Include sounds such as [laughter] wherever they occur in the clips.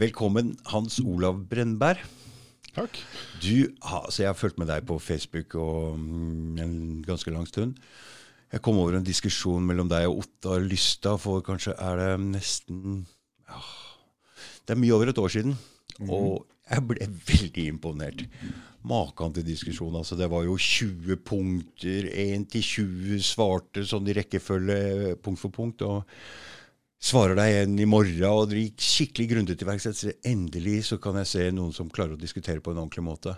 Velkommen, Hans Olav Brennberg. Takk. Du, altså Jeg har fulgt med deg på Facebook og, mm, en ganske lang stund. Jeg kom over en diskusjon mellom deg og Ottar Lystad for kanskje er det nesten ja, Det er mye over et år siden. Mm. Og jeg ble veldig imponert. Maken til diskusjon. altså Det var jo 20 punkter. 1 til 20 svarte sånn i rekkefølge punkt for punkt. og svarer deg igjen i morgen, og det gikk skikkelig grundig til verks. Endelig så kan jeg se noen som klarer å diskutere på en ordentlig måte.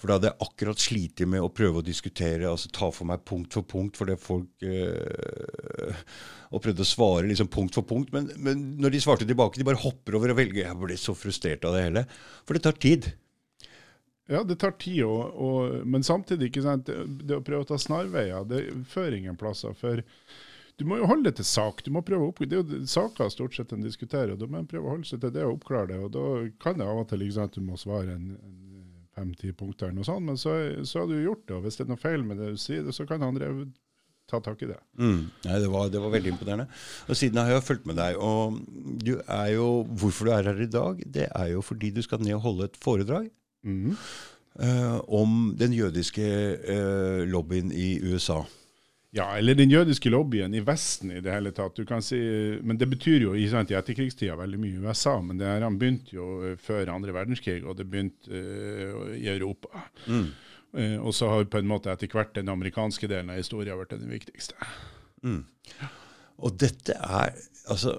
For da hadde jeg akkurat slitt med å prøve å diskutere, altså ta for meg punkt for punkt, for det folk øh, Og prøvde å svare liksom punkt for punkt. Men, men, når de svarte tilbake, de bare hopper over og velger. Jeg ble så frustrert av det hele. For det tar tid. Ja, det tar tid, og, og, men samtidig, ikke sant, det, det å prøve å ta snarveier, det fører ingen plasser. for du må jo holde det til sak. Du må prøve å opp, Det er jo saker stort sett en diskuterer. Da må en prøve å holde seg til det og oppklare det. og Da kan det av og til liksom, at du må svare en, en fem-ti punkter, eller noe sånt, men så, så, har du gjort det. og Hvis det er noe feil med det du sier, så kan andre ta tak i det. Mm. Nei, det var, det var, veldig imponerende. Og Siden har jeg fulgt med deg. og du er jo, Hvorfor du er her i dag, det er jo fordi du skal ned og holde et foredrag. Mm. Uh, om den jødiske uh, lobbyen i USA. Ja, eller den jødiske lobbyen i Vesten i det hele tatt. Du kan si, men det betyr jo sant, i etterkrigstida veldig mye i USA. Men det her han begynte jo eh, før andre verdenskrig, og det begynte uh, i Europa. Mm. Uh, og så har på en måte etter hvert den amerikanske delen av historien vært den viktigste. Mm. Og dette er altså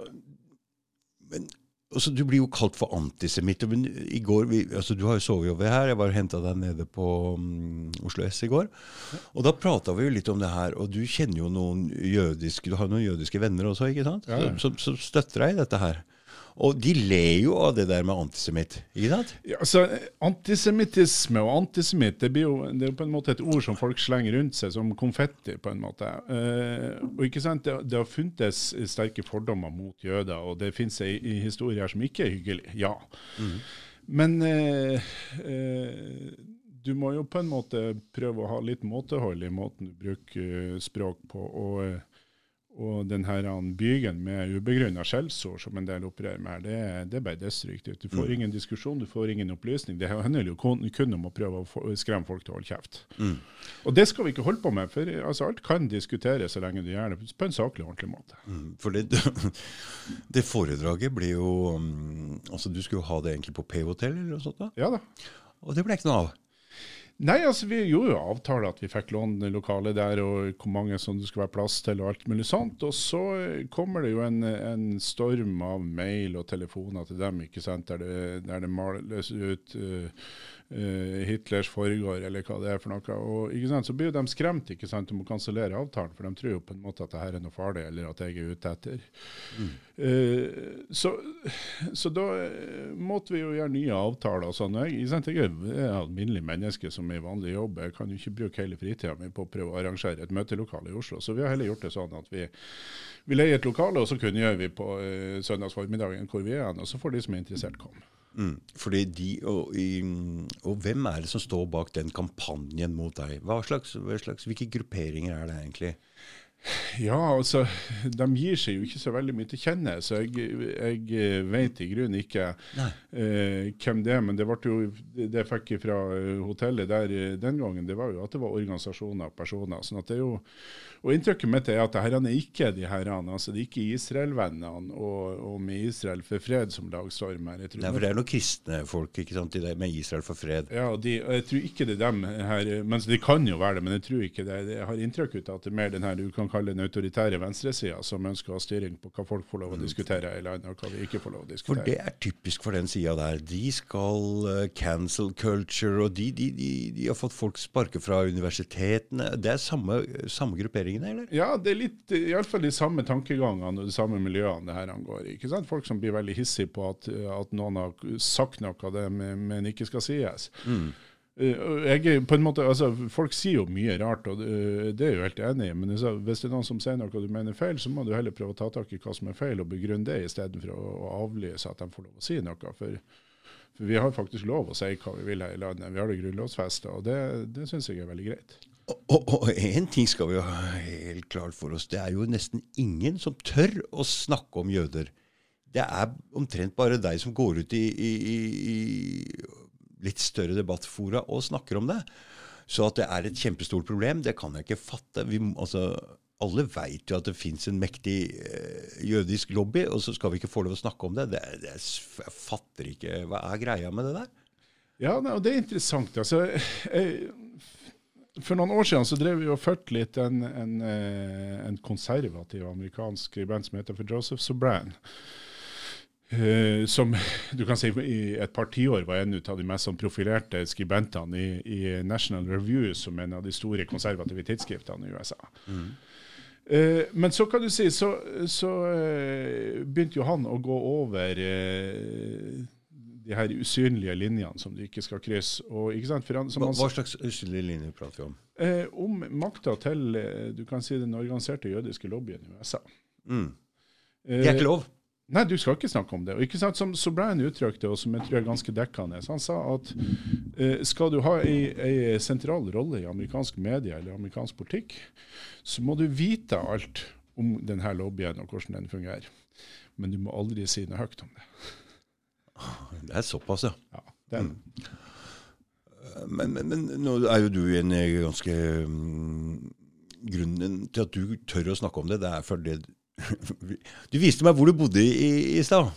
men altså, Du blir jo kalt for antisemitt. Men i går, vi, altså, Du har jo sovet over her. Jeg var og henta deg nede på um, Oslo S i går. Og da prata vi jo litt om det her. Og du kjenner jo noen jødiske Du har noen jødiske venner også, ikke sant? Ja, ja. Som, som, støtter deg i dette her. Og de ler jo av det der med antisemitt. ikke sant? Ja, altså, Antisemittisme og antisemitt det, blir jo, det er jo på en måte et ord som folk slenger rundt seg som konfetti. på en måte. Eh, og ikke sant, Det, det har funtes sterke fordommer mot jøder, og det finnes ei, historie her som ikke er hyggelig. Ja. Mm. Men eh, eh, du må jo på en måte prøve å ha litt måtehold i måten du bruker språk på. og eh, og den her bygen med ubegrunna skjellsord som en del opererer med, det, det er bare destruktivt. Du får mm. ingen diskusjon, du får ingen opplysning. Det handler jo kun, kun om å prøve å skremme folk til å holde kjeft. Mm. Og det skal vi ikke holde på med, for altså, alt kan diskuteres så lenge du gjør det på en saklig og ordentlig måte. Mm. For det, [laughs] det, foredraget blir jo um, Altså, du skulle jo ha det egentlig på P-hotell eller noe sånt? da? Ja da. Og det ble ikke noe av? Nei, altså vi gjorde jo avtale at vi fikk låne lokalet der, og hvor mange som det skulle være plass til, og alt mulig sånt. Og så kommer det jo en, en storm av mail og telefoner til dem, ikke sant, der det, der det males ut uh, uh, Hitlers forgård, eller hva det er for noe. Og ikke sant, Så blir jo de skremt ikke sant, om å kansellere avtalen, for de tror jo på en måte at det her er noe farlig, eller at jeg er ute etter. Mm. Uh, så, så, da måtte vi jo gjøre nye avtaler. og sånn. Jeg, jeg er et alminnelig menneske som er i vanlig jobb. Jeg kan jo ikke bruke hele fritida mi på å prøve å arrangere et møtelokale i Oslo. Så vi har heller gjort det sånn at vi, vi leier et lokale, og så kunngjør vi på uh, søndags formiddagen hvor vi er, og så får de som er interessert, komme. Mm, fordi de, og, og, hvem er det som står bak den kampanjen mot deg? Hva slags, hva slags, hvilke grupperinger er det egentlig? Ja, altså, de gir seg jo ikke så veldig mye til kjenne, så jeg, jeg vet i grunnen ikke eh, hvem det er. Men det, jo, det jeg fikk fra hotellet der den gangen, det var jo at det var organisasjoner og personer. sånn at det er jo og Inntrykket mitt er at dette er ikke de her, altså det er ikke Israel-vennene og, og, med Israel for fred som lagstormer. Nei, for det er noen kristne folk ikke sant, med Israel for fred? Ja, de, jeg tror ikke det er dem her. Men det kan jo være det, men jeg tror ikke det. Jeg har inntrykk av at det er mer den her du kan kalle den autoritære venstresida som ønsker å ha styring på hva folk får lov å mm. diskutere i landet, og hva vi ikke får lov å diskutere. For det er typisk for den sida der. De skal uh, cancel culture, og de, de, de, de, har fått folk sparket fra universitetene. Det er samme, samme grupperingene, eller? Ja, det er litt, iallfall de samme tankegangene og de samme miljøene det her angår. ikke sant? Folk som blir veldig hissige på at, at noen har sagt noe av det, men ikke skal sies. Mm. Eh, jeg, måte, altså, Folk sier jo mye rart, og det, det er jo helt enig i. Men hvis det er noen som sier noe du mener feil, så må du heller prøve å ta tak i hva som er feil, og begrunne det, istedenfor å, å avlyse at de får lov å si noe. For, for, vi har faktisk lov å si hva vi vil her i landet. Vi har det grunnlovsfesta, og det, det syns jeg er veldig greit. Og én ting skal vi ha helt klart for oss. Det er jo nesten ingen som tør å snakke om jøder. det er omtrent bare deg som går ut i, i, i litt større debattfora og snakker om det. Så at det er et kjempestort problem, det kan jeg ikke fatte. Vi, altså, alle veit jo at det fins en mektig eh, jødisk lobby, og så skal vi ikke få lov å snakke om det. det, det jeg fatter ikke Hva er greia med det der? Ja, og det er interessant. Altså, jeg, for noen år siden så drev vi og fulgte litt en, en, eh, en, konservativ amerikansk band som heter for Joseph Sobran. Uh, som du kan si i et par tiår var en av de mest sånn profilerte skribentene i, i, National Review, som en av de store konservative tidsskriftene i USA. Mm. Uh, men så kan du si, så, så uh, begynte jo han å gå over de her usynlige linjene som du ikke skal krysse. Og, ikke han, hva, hva, slags usynlige linjer prater vi om? Om makta til du kan si den organiserte jødiske lobbyen i USA. Mm. Det er ikke lov? Nei, du skal ikke snakke om det. Og ikke sant, Som Sobrain uttrykte, og som jeg tror er ganske dekkende, han sa at eh, skal du ha ei, sentral rolle i amerikansk media eller amerikansk politikk, så må du vite alt om denne lobbyen og hvordan den fungerer. Men du må aldri si noe høyt om det. Det er såpass, ja. ja er. Mm. Men, men, men, nå er jo du en eh, ganske um, Grunnen til at du tør å snakke om det, det er fordi Du viste meg hvor du bodde i, i stad.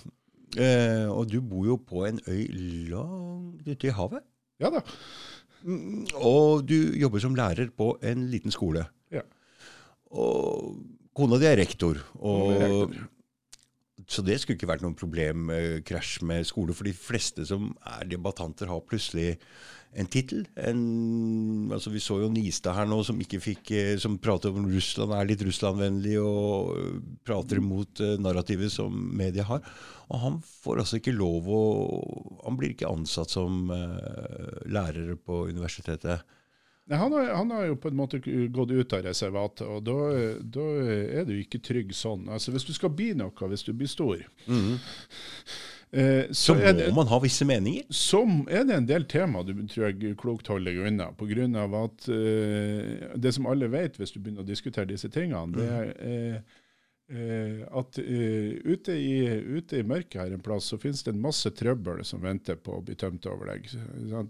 Eh, og du bor jo på en øy langt ute i havet. Ja da. Mm, og du jobber som lærer på en liten skole. Ja. Og kona di er rektor. Og rektor. Så det skulle ikke vært noen problem, eh, med skole. For de fleste som er debattanter, har plutselig en tittel. Altså vi så jo Nistad her nå, som fikk, eh, som prater om Russland, er litt Russlandvennlig og eh, prater imot uh, narrativet som media har. Og han får altså ikke lov å Han blir ikke ansatt som uh, lærer på universitetet. Nei, han, har, han, har, jo på en måte gått ut av reservatet, og da, da, er du ikke trygg sånn. Altså Hvis du skal bli noe, hvis du blir stor mm. eh, så, så må det, man ha visse meninger? Så er det en del tema du tror jeg klokt holder deg unna. Pga. at eh, det som alle vet hvis du begynner å diskutere disse tingene, det er eh, Uh, at eh, ute, i, ute, i, mørket her en plass så finnes det en masse trøbbel som venter på å bli tømt over deg.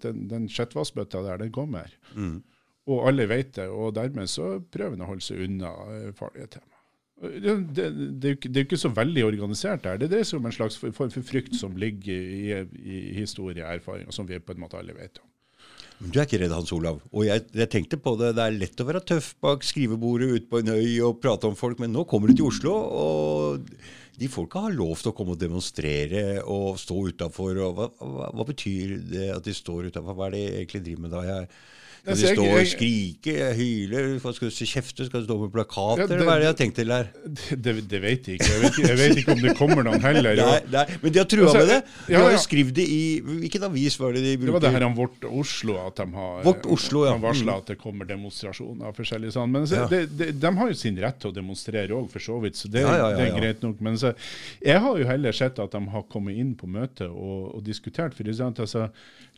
Den, den skjettvassbøtta der, den kommer. Mm. Og alle vet det, og dermed så prøver en å holde seg unna uh, farlige tema. Det, det, det, er jo ikke, det er ikke så veldig organisert her. Det dreier seg om en slags form for frykt som ligger i, i historie og erfaring, og som vi på en måte alle vet om. Men du er ikke redd, Hans Olav. Og jeg, jeg, tenkte på det, det er lett å være tøff bak skrivebordet ute på en øy og prate om folk, men nå kommer du til Oslo, og de folka har lov til å komme og demonstrere og stå utafor. Hva, hva, hva, betyr det at de står utafor? Hva er det jeg egentlig driver med da? Jeg, skal de stå og skrike, hyle, skal du kjefte, skal du stå med plakater? Ja, det, hva er det jeg har tenkt til der? [laughs] Det, det, vet jeg ikke. Jeg vet, jeg vet, ikke om det kommer noen heller. nei, nei, men de har trua altså, med det. De har jo skrevet det i Hvilken avis var det de brukte? Det var det her om Vårt Oslo, at de har Vårt Oslo, ja. varsla mm. at det kommer demonstrasjoner og forskjellig sånn. Men så, de, de, de, har jo sin rett til å demonstrere òg, for så vidt, så det, det er greit nok. Men så, jeg har jo heller sett at de har kommet inn på møtet og, og diskutert. For eksempel, altså,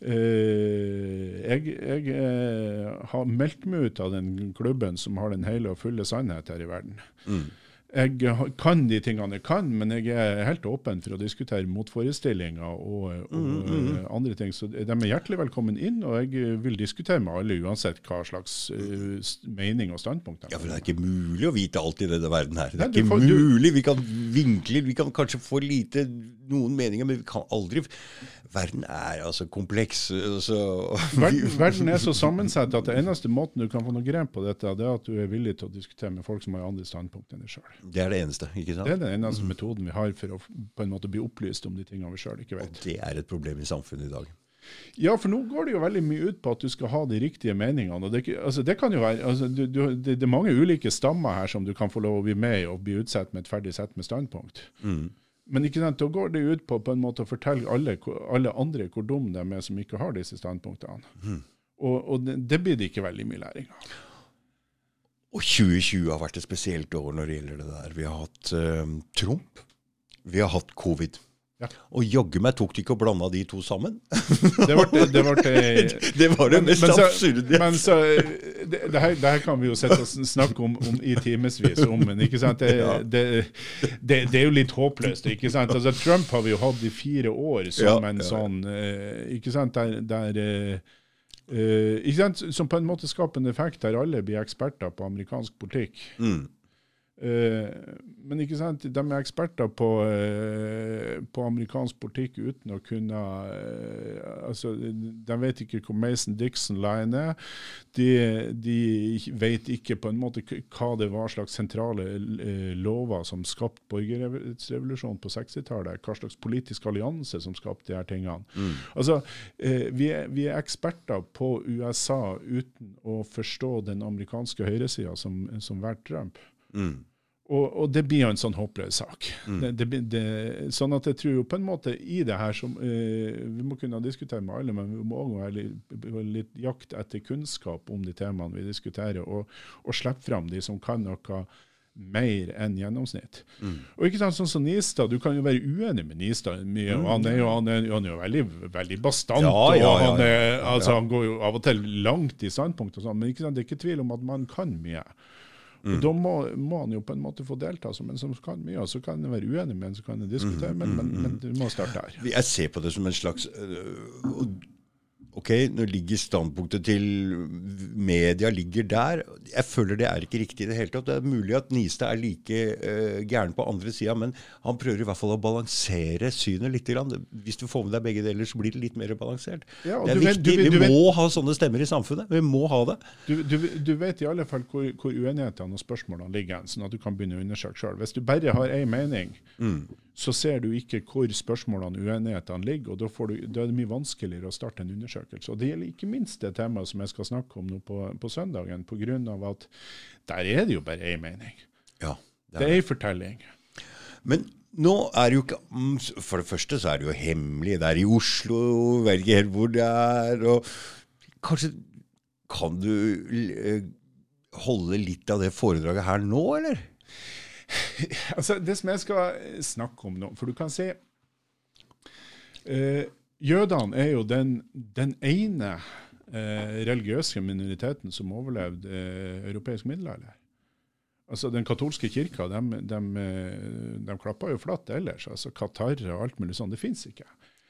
øh, jeg, jeg øh, har meldt meg ut av den klubben som har den hele og fulle sannhet her i verden. Mm. Jeg kan de tingene jeg kan, men jeg er helt åpen for å diskutere motforestillinger og, og mm, mm. mm. andre ting. Så de er hjertelig velkommen inn, og jeg vil diskutere med alle uansett hva slags uh, mening og standpunkt de har. Ja, for det er ikke mulig å vite alt i denne verden her. Det er Nei, ikke får, mulig. Vi kan vinkle, vi kan kanskje få lite noen meninger, men vi kan aldri Verden er altså kompleks. Så, [laughs] verden, verden, er så sammensatt at det eneste måten du kan få noe grep på dette, det er at du er villig til å diskutere med folk som har andre standpunkt enn deg sjøl. Det er det eneste, ikke sant? Det er den eneste mm. metoden vi har for å på en måte bli opplyst om de tingene vi sjøl ikke vet. Og det er et problem i samfunnet i dag. Ja, for nå går det jo veldig mye ut på at du skal ha de riktige meningene. og Det, altså, det kan jo være, altså, du, du, det, det, er mange ulike stammer her som du kan få lov å bli med i og bli utsatt med et ferdig sett med standpunkt. Mm. Men ikke sant, da går det ut på, på en måte å fortelle alle, alle andre hvor dumme de er som ikke har disse standpunktene. Mm. Og, og det, det, blir det ikke veldig mye læring av. Og 2020 har vært et spesielt år når det gjelder det der. Vi har hatt uh, Trump, vi har hatt covid. Ja. Og jaggu meg tok de ikke og blanda de to sammen. Det, var det, ble, det var det [laughs] mest absurde. Men så, det, det, her, her, kan vi jo sette oss snakke om, om i timevis om, men ikke sant? Det, er jo litt håpløst. ikke sant? Altså, Trump har vi jo hatt i fire år som ja, en sånn eh, ikke sant, der, der Uh? Som på en måte skaper en effekt der alle blir eksperter på amerikansk politikk. Mm. Uh, men ikke sant, de er eksperter på, uh, på amerikansk politikk uten å kunne uh, altså, De vet ikke hvor Mason-Dixon-line er. De, de, vet ikke på en måte hva det var slags sentrale lover som skapte borgerrettsrevolusjonen på 60-tallet. Hva slags politisk allianse som skapte de her tingene. Mm. Altså, vi er, vi, er, eksperter på USA uten å forstå den amerikanske høyresida som, som hvert Trump. Mm. Og, og, det blir jo en sånn håpløs sak. Mm. Det, det, det, sånn at jeg tror jo på en måte i det her som eh, Vi må kunne diskutere med alle, men vi må òg være litt, litt, jakt etter kunnskap om de temaene vi diskuterer, og, og slippe fram de som kan noe mer enn gjennomsnitt. Mm. Og ikke sant, sånn som Nistad, Du kan jo være uenig med Nistad mye. og Han er jo, han er, han er jo veldig, veldig bastant. Ja, ja, ja, han, er, altså, han går jo av og til langt i standpunkt, og sånn, men sant, det er ikke tvil om at man kan mye. Mm. Da må, må, han jo på en måte få delta som en som kan mye. og Så kan han være uenig med en, så kan han diskutere, mm, men, men, mm, men, du må starte her. Jeg ser på det som en slags øh, Ok, nå ligger standpunktet til media ligger der. Jeg føler det er ikke riktig i det hele tatt. Det er mulig at Nistad er like uh, gæren på andre sida, men han prøver i hvert fall å balansere synet litt. Hvis du får med deg begge deler, så blir det litt mer balansert. Ja, det er viktig. Vet, du, du, vi må vet, ha sånne stemmer i samfunnet. Vi må ha det. Du, du vet i alle fall hvor, hvor uenighetene og spørsmålene ligger, sånn at du kan begynne å undersøke sjøl. Hvis du bare har én mening, mm så ser du ikke hvor spørsmålene og uenighetene ligger. og da, du, da, er det mye vanskeligere å starte en undersøkelse. Og Det gjelder ikke minst det temaet som jeg skal snakke om nå på, på søndagen, pga. at der er det jo bare én mening. Ja, det er, det én fortelling. Men nå er det jo ikke mm, For det første så er det jo hemmelig. Det er i Oslo, vet ikke helt hvor det er. og Kanskje kan du eh, holde litt av det foredraget her nå, eller? [laughs] altså, Det som jeg skal snakke om nå For du kan se eh, Jødene er jo den, den ene eh, religiøse minoriteten som overlevde eh, europeisk middelalder. Altså, Den katolske kirka de, de, eh, de klappa jo flatt ellers. altså Qatar og alt mulig sånn. Det fins ikke.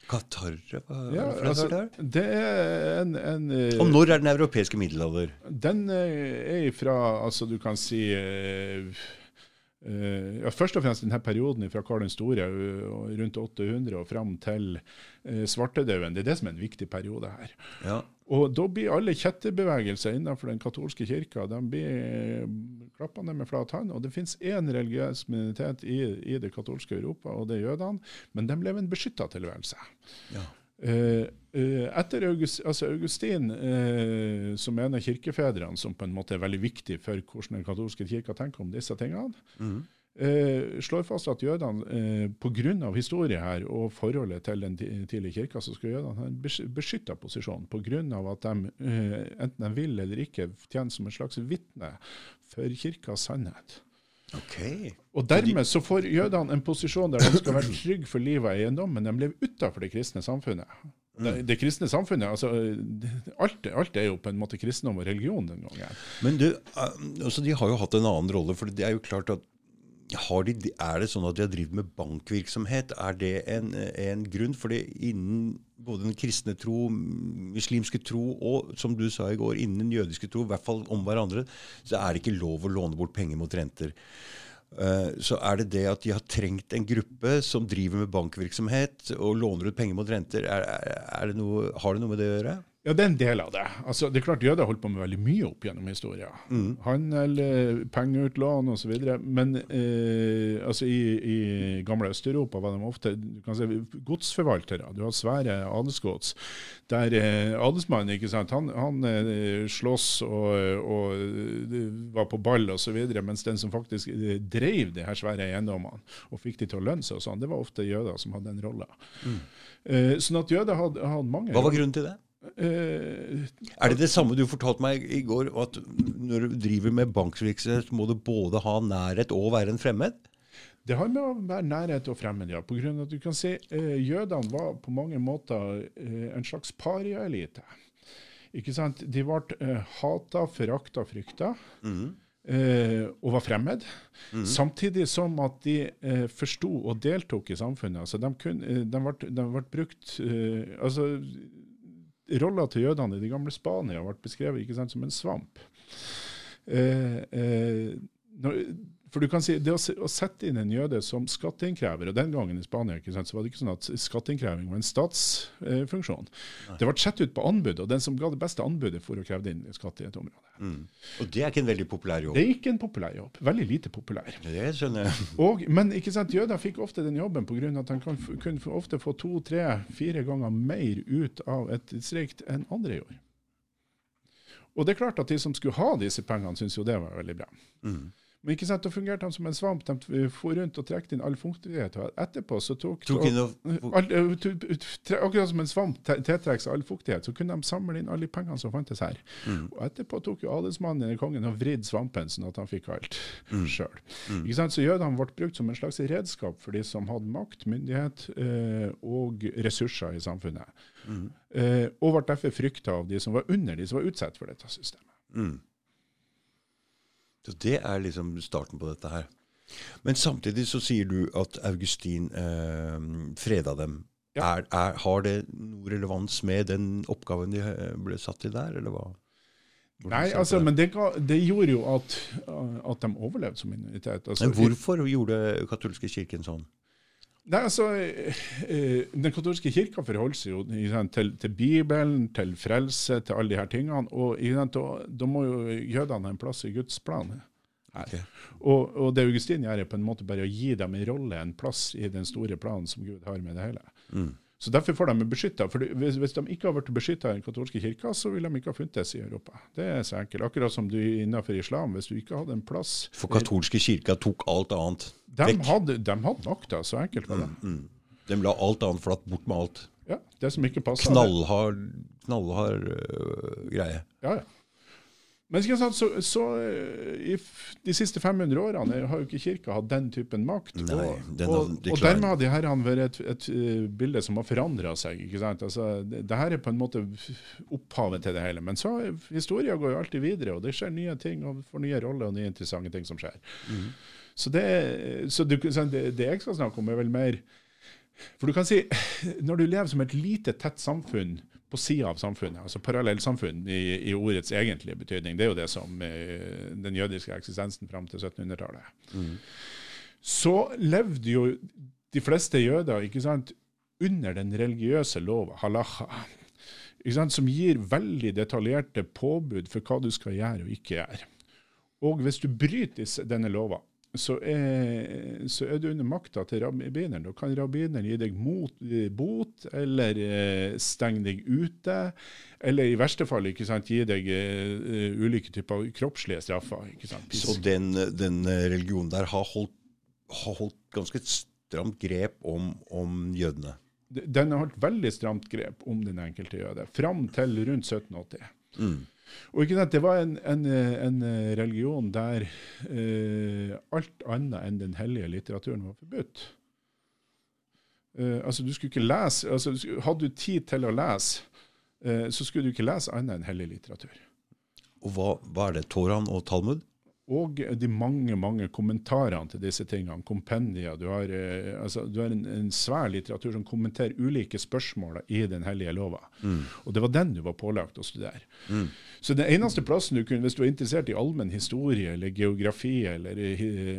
Qatar? Ja, altså, det er en, en, eh, Og når er den europeiske middelalder? Den er fra altså Du kan si ja, først og fremst denne perioden fra Karl den store, uh, rundt 800 og fram til uh, svartedauden. Det er det som er en viktig periode her. Ja. Og Da blir alle kjetterbevegelser innenfor den katolske kirka de blir klappende med flat hånd. Og Det finnes én religiøs minoritet i, i, det katolske Europa, og det er jødene. Men de lever en beskytta tilværelse. Ja. Uh, etter August, altså Augustin, uh, som er en av kirkefedrene, som på en måte er veldig viktig for hvordan den katolske kirka tenker om disse tingene, mm. uh, slår fast at jødene uh, pga. historie her og forholdet til den tidlige kirka, så skal jødene ha en beskytta posisjon pga. at de, enten de vil eller ikke, tjener som en slags vitne for kirkas sannhet. Okay. Og Dermed så får jødene en posisjon der de skal være trygge for livet og eiendom, men de lever utenfor det kristne samfunnet. Det, mm. det, kristne samfunnet, altså, alt, alt, er jo på en måte kristendom og religion den gangen. Men du, eh, altså, De har jo hatt en annen rolle. for det er jo klart at de, Er det sånn at de har drevet med bankvirksomhet? Er det en, en grunn? For innen både den kristne tro, muslimske tro og som du sa i går, innen den jødiske tro, i hvert fall om hverandre, så er det ikke lov å låne bort penger mot renter. Uh, så er det det at de har trengt en gruppe som driver med bankvirksomhet og låner ut penger mot renter. Er, er det noe, har det noe med det å gjøre? Ja, det er en del av det. Altså, det er klart Jøder holdt på med veldig mye opp gjennom historien. Mm. Handel, eh, pengeutlån osv. Men eh, altså, i, i, gamle Øst-Europa var de ofte du kan si, godsforvaltere. Du har svære adelsgods. Der eh, adelsmannen ikke sant, han, han eh, slåss og, og, eh, var på ball osv., mens den som faktisk eh, drev de her svære eiendommene og fikk de til å lønne seg, og sånn, det var ofte jøder som hadde den rolla. Mm. sånn at jøder hadde, hadde mange Hva var grunnen til det? Uh, er det det samme du fortalte meg i går, at når du driver med bankvirksomhet, må du både ha nærhet og være en fremmed? Det har med å være nærhet og fremmed, ja. På grunn av at du kan si eh, Jødene var på mange måter eh, en slags pariaelite. Ikke sant? De ble eh, hata, forakta, frykta. Mhm. Eh, og var fremmed. Mhm. Samtidig som at de eh, forsto og deltok i samfunnet. Altså de, kun, eh, de, ble, de ble brukt eh, altså Rolla til jødene i det gamle Spania ble beskrevet ikke sant, som en svamp. Eh, eh, når, for du kan si, Det å, å sette inn en jøde som skatteinnkrever, og den gangen i Spania ikke sant, så var det ikke sånn at skatteinnkreving var en statsfunksjon. det ble sett ut på anbud, og den som ga det beste anbudet, for å kreve inn skatt i et område. Mm. Og det er ikke en veldig populær jobb. Det er ikke en populær jobb. Veldig lite populær. Det skjønner jeg. [laughs] Og, men ikke sant, jøder fikk ofte den jobben pga. at de kan, kunne ofte få to, tre, fire ganger mer ut av et distrikt enn andre gjorde. Og det er klart at de som skulle ha disse pengene, syntes jo det var veldig bra. Mhm. Men ikke sant, da fungerte han som en svamp. De for rundt og trakk inn all fuktighet. Og etterpå så tok Tok inn all, eh, Akkurat som en svamp tiltrekker seg all fuktighet, så kunne de samle inn alle pengene som fantes her. Mm. Og etterpå tok jo adelsmannen eller kongen og vridd svampen sånn at han fikk alt Mm. sjøl. Mm. Så jødene ble brukt som en slags redskap for de som hadde makt, myndighet eh, og ressurser i samfunnet. Mm. Eh, og ble derfor frykta av de som var under de som var utsatt for dette systemet. Så det er liksom starten på dette her. Men samtidig så sier du at Augustin eh, freda dem. Ja. Er, er, har det noe relevans med den oppgaven de eh, ble satt til der, eller hva? Hvordan Nei, altså, det? men det, ga, det gjorde jo at, at de overlevde som minoritet. Altså, Men hvorfor gjorde katolske kirken sånn? Nei, altså, eh, eh, Den katolske kirka forholder seg jo sant, til, til Bibelen, til frelse, til alle de her tingene. Og sant, da må jo jødene ha en plass i Guds plan. Okay. Og, og det Augustin gjør, er på en måte bare å gi dem en rolle, en plass i den store planen som Gud har med det hele. Mm. Så Derfor får de beskytta. Hvis, hvis de ikke har vært beskytta i den katolske kirka, så ville de ikke ha funtes i Europa. Det er så enkelt. Akkurat som du innenfor islam. Hvis du ikke hadde en plass For katolske kirka tok alt annet De vekk. hadde, de hadde makta, så enkelt var det. Mm. De la alt annet flatt, bort med alt. Ja, det som ikke passa. Knallhard, knallhard øh, greie. Ja, ja. Men så, så eh, i de siste 500 årene har jo ikke kirka hatt den typen makt. Nei, og, den og, og dermed har de her vært et, et eh, bilde som har forandra seg. ikke sant? Altså, det, det her er på en måte opphavet til det hele. Men så historia går jo alltid videre, og det skjer nye ting og får nye roller og nye interessante ting som skjer. Mm. Så, det, så du, sant, det, det jeg skal snakke om, er vel mer For du kan si, når du lever som et lite, tett samfunn på sida av samfunnet, altså parallellsamfunn i, i ordets egentlige betydning, det er jo det som eh, den jødiske eksistensen fram til 1700-tallet, Mm. så levde jo de fleste jøder ikke sant, under den religiøse lova, halacha, ikke sant, som gir veldig detaljerte påbud for hva du skal gjøre og ikke gjøre. Og hvis du bryter denne lova, så er, så er du under makta til rabbineren. Da kan rabbineren gi deg mot, eh, bot, eller eh, stenge deg ute, eller i verste fall ikke sant, gi deg eh, ulike typer kroppslige straffer. ikke sant? Så den, den religionen der har holdt, har holdt ganske stramt grep om, om jødene. Den har holdt veldig stramt grep om den enkelte jøde, fram til rundt 1780. Mm. Og ikke sant, Det var en, en, en religion der eh, alt annet enn den hellige litteraturen var forbudt. Eh, altså du skulle ikke lese, altså Hadde du tid til å lese, eh, så skulle du ikke lese annet enn hellig litteratur. Og hva, hva er det? Toran og Talmud? Og de mange mange kommentarene til disse tingene. Kompendier. Du har, eh, altså, du har en, en svær litteratur som kommenterer ulike spørsmål i Den hellige lova. Mm. Og det var den du var pålagt å studere. Mm. Så den eneste plassen du kunne, hvis du var interessert i allmenn historie eller geografi eller,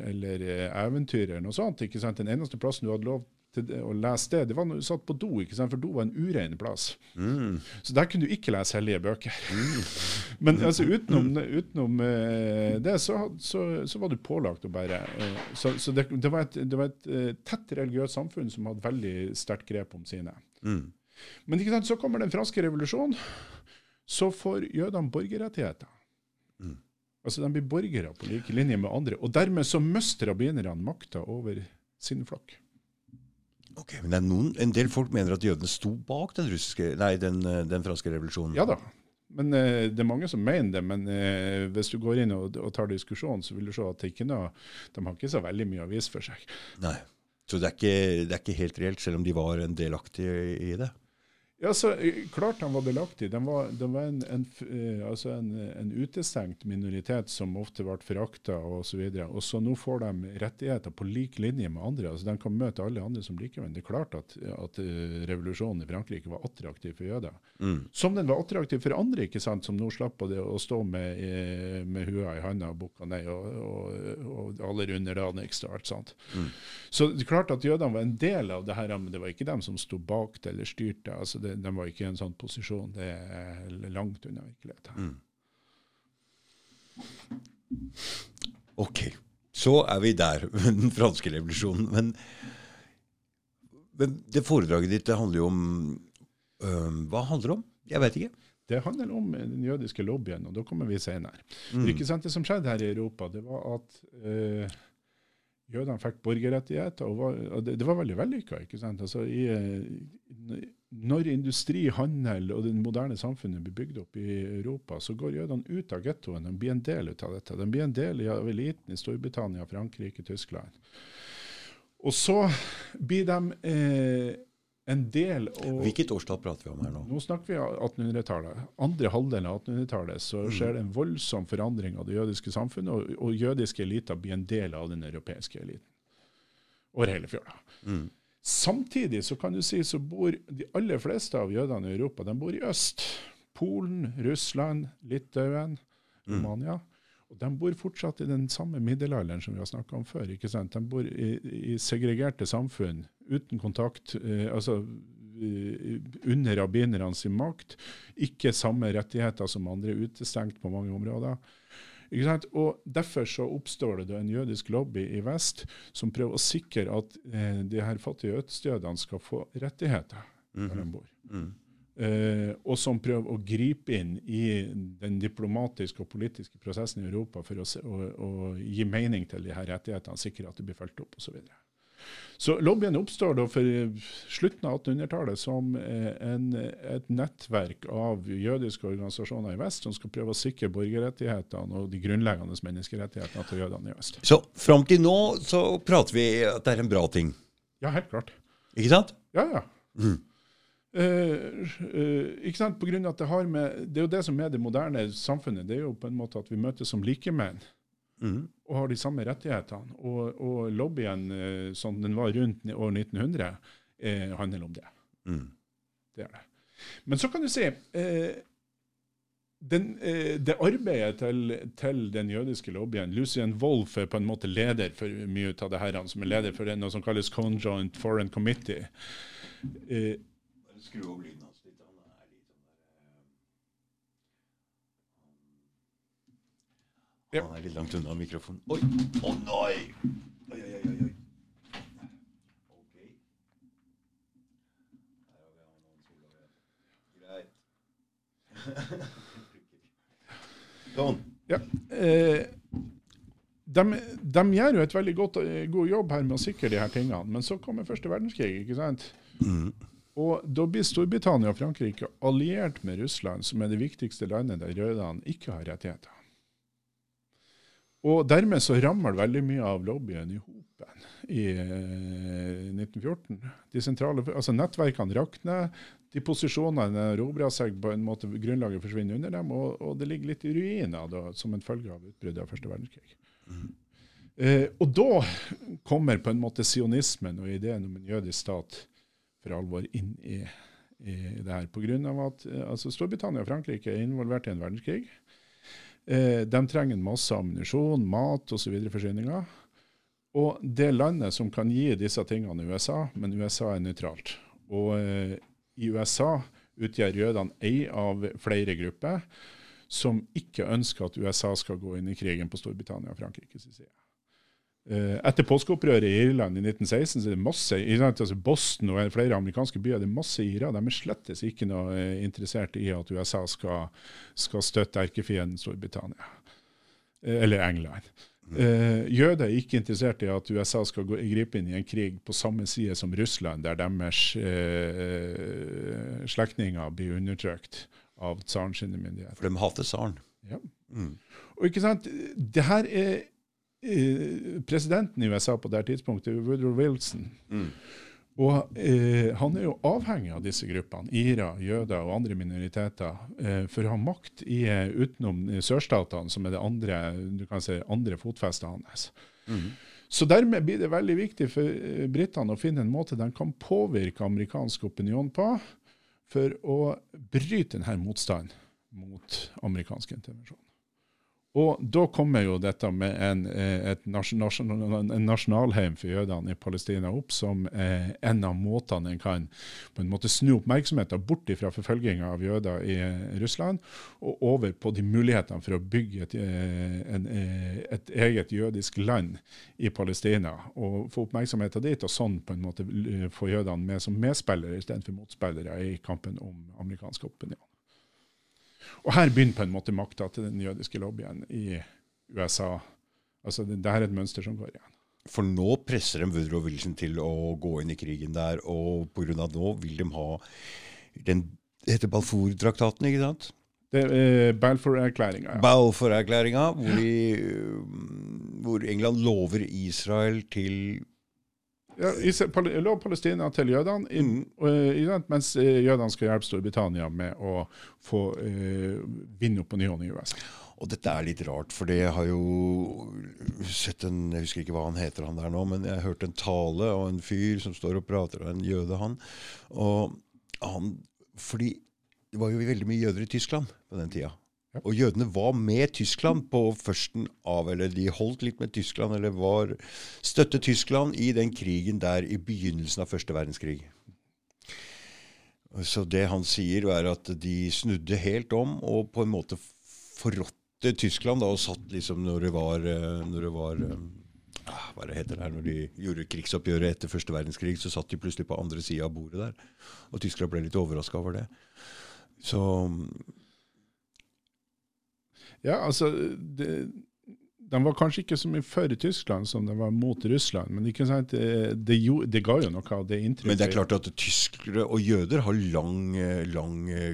eller eh, eventyr eller noe sånt, ikke sant? den eneste plassen du hadde lov å lese det, det var når du satt på do, ikke sant? for do var en urein plass. Mm. Så der kunne du ikke lese hellige bøker. [laughs] Men altså, utenom, utenom eh, det, så, så, så var du pålagt å bære. eh, Så, så det, det var et, det var et eh, tett religiøst samfunn som hadde veldig sterkt grep om sine. Mm. Men ikke sant, så kommer den franske revolusjonen. Så får jødene borgerrettigheter. Mm. Altså De blir borgere på like linje med andre. Og dermed så mister rabbinerne makta over sin flokk. Ok, Men noen, en del folk mener at jødene sto bak den, russiske, nei, den, eh, den franske revolusjonen. Ja da. Men eh, Det er mange som mener det, men eh, hvis du går inn og, og tar diskusjonen, så vil du se at ikke noe, de har ikke så veldig mye å vise for seg. Nei. Så det er, ikke, det er ikke helt reelt, selv om de var en delaktige i det? Ja, så eh, Klart de var delaktige. De var, de var en, en, eh, altså en, en, utestengt minoritet som ofte ble forakta osv. Og, og så nå får de rettigheter på lik linje med andre. altså De kan møte alle andre som likevenn. Det er klart at, at eh, revolusjonen i Frankrike var attraktiv for jøder. Mm. Som den var attraktiv for andre, ikke sant, som nå slapp å, å stå med, med hua i handa og bukka ned, og, og, og alle runder underdanigst og alt sånt. Mm. Så det er klart at jødene var en del av det her, men det var ikke dem som sto bak det eller styrte. altså det det, de var ikke i en sånn posisjon. Det er langt unna virkeligheten. Mm. OK. Så er vi der, [laughs] med den franske revolusjonen. Men, men, det foredraget ditt det handler jo om øh, Hva handler det om? Jeg vet ikke. Det handler om den jødiske lobbyen, og da kommer vi senere. Mm. Det, det som skjedde her i Europa, det var at øh, jødene fikk borgerrettigheter. og, var, og det, det, var veldig vellykka. Altså, i, når industri, handel og det moderne samfunnet blir bygd opp i Europa, så går jødene ut av gettoen. De blir en del av dette. De blir en del av eliten i Storbritannia, Frankrike, Tyskland. Og så blir de eh, en del av Hvilket årstall prater vi om her nå? Nå snakker vi 1800-tallet. Andre halvdel av 1800-tallet så mm. skjer det en voldsom forandring av det jødiske samfunnet, og, og jødiske eliter blir en del av den europeiske eliten over hele fjøla. Mm. Samtidig så kan du si så bor de aller fleste av jødene i Europa de bor i øst. Polen, Russland, Litauen, mm. Romania. Og De bor fortsatt i den samme middelalderen som vi har snakka om før. ikke sant? De bor i, i segregerte samfunn uten kontakt. Eh, altså eh, under rabbinerne sin makt. Ikke samme rettigheter som andre, utestengt på mange områder. Og Derfor så oppstår det en jødisk lobby i vest som prøver å sikre at eh, de her fattige østjødene skal få rettigheter mm -hmm. der de bor. Mm. Eh, og som prøver å gripe inn i den diplomatiske og politiske prosessen i Europa for å, å, å gi mening til de her rettighetene, sikre at de blir fulgt opp osv. Så lobbyen oppstår da for slutten av 1800-tallet som eh, en, et nettverk av jødiske organisasjoner i vest som skal prøve å sikre borgerrettighetene og de grunnleggende menneskerettighetene til jødene i øst. Så fram til nå så prater vi at det er en bra ting? Ja, helt klart. Ikke sant? Ja, ja. Mm. Uh, uh, ikke sant? På grunn av at det, har med, det er jo det som er det moderne samfunnet. Det er jo på en måte at vi møtes som likemenn. Mm. og har de samme rettighetene. Og, og lobbyen eh, som den var rundt år 1900, eh, handler om det. Mm. Det er det. Men så kan du si eh, den, eh, det arbeidet til, til, den jødiske lobbyen Lucien Wolff er på en måte leder for mye av det her, som er leder for noe som kalles Conjoint Foreign Committee. Eh, Skru opp lyden. Ja. Han er litt langt unna mikrofonen. Oi! Å oh, nei! Oi, oi, oi, oi. Sånn. Ja. Eh, de, de, gjør jo et veldig godt, god jobb her med å sikre de her tingene, men så kommer første verdenskrig, ikke sant? Mm. Og Da blir Storbritannia og Frankrike alliert med Russland, som er det viktigste landet der jødene ikke har rettigheter. Og dermed så rammer veldig mye av lobbyen i hopen i eh, 1914. De sentrale, altså Nettverkene rakner, de posisjonene erobrer seg på en måte, grunnlaget forsvinner under dem, og, og det ligger litt i ruiner da, som en følge av utbruddet av første verdenskrig. Mm. Eh, og da kommer på en måte sionismen og ideen om en jødisk stat for alvor inn i, i det her. På grunn av at eh, altså Storbritannia og Frankrike er involvert i en verdenskrig. Eh, de trenger masse ammunisjon, mat osv. forsyninger. Og det landet som kan gi disse tingene, USA, men USA er nøytralt. Og eh, i USA utgjør jødene ei av flere grupper som ikke ønsker at USA skal gå inn i krigen på Storbritannia og Frankrikes side. Eh, etter påskeopprøret i Irland i 1916 så er det masse altså Boston og flere amerikanske byer det er masse irer. De er slettes ikke noe eh, interessert i at USA skal, skal støtte erkefienden Storbritannia. Eh, eller England. Uh, jøder er ikke interessert i at USA skal gå, gripe inn i en krig på samme side som Russland, der deres uh, slektninger blir undertrykt av tsaren sine myndigheter. For de hater tsaren. Ja. Mm. Og ikke sant, det her er Presidenten i USA på det tidspunktet, Woodrow Wilson. Mm. Og eh, han er jo avhengig av disse gruppene, IRA, jøder og andre minoriteter, eh, for å ha makt i, eh, utenom eh, sørstatene, som er det andre, du kan si, andre fotfestet hans. Mm. Så dermed blir det veldig viktig for eh, britene å finne en måte de kan påvirke amerikansk opinion på, for å bryte denne motstanden mot amerikansk intervensjon. Og da kommer jo dette med en, eh, et nasjon, en nasjonalheim for jødene i Palestina opp som eh, en av måtene en kan på en måte snu oppmerksomheten bort fra forfølginga av jøder i eh, Russland, og over på de mulighetene for å bygge et, en, et eget jødisk land i Palestina. Og få oppmerksomheten dit, og sånn på en måte få jødene med som medspillere istedenfor motspillere i kampen om amerikansk opinion. Og her begynner på en måte makta til den jødiske lobbyen i USA. Altså, det, det her er et mønster som går igjen. For nå presser de Woodrow Wilson til å gå inn i krigen der, og pga. nå vil de ha den heter Balfour-traktaten, ikke sant? Det er Balfour-erklæringa. Ja. Balfour-erklæringa, hvor, hvor England lover Israel til Ja, lov Palestina til jødene, i- Mm. og, eh, mens eh, jødene skal hjelpe Storbritannia med å få eh, vinne opinionen i USA. Og dette er litt rart, for jeg har jo sett en Jeg husker ikke hva han heter, han der nå, men jeg hørte en tale av en fyr som står og prater, en jøde, han. Og han Fordi det var jo veldig mye jøder i Tyskland på den tida. Og jødene var med Tyskland på førsten av, eller de holdt litt med Tyskland, eller var støttet Tyskland i den krigen der i begynnelsen av første verdenskrig. Så det han sier, er at de snudde helt om og på en måte forrådte Tyskland da, og satt liksom når det var, når det var ah, Hva det heter det her, når de gjorde krigsoppgjøret etter første verdenskrig, så satt de plutselig på andre sida av bordet der. Og Tyskland ble litt overraska over det. Så Ja, altså det, De var kanskje ikke så mye for Tyskland som de var mot Russland, men ikke sant, det, det, gjo- det ga jo noe av det inntrykket. Men det er klart at tyskere og jøder har lang, eh, lang eh,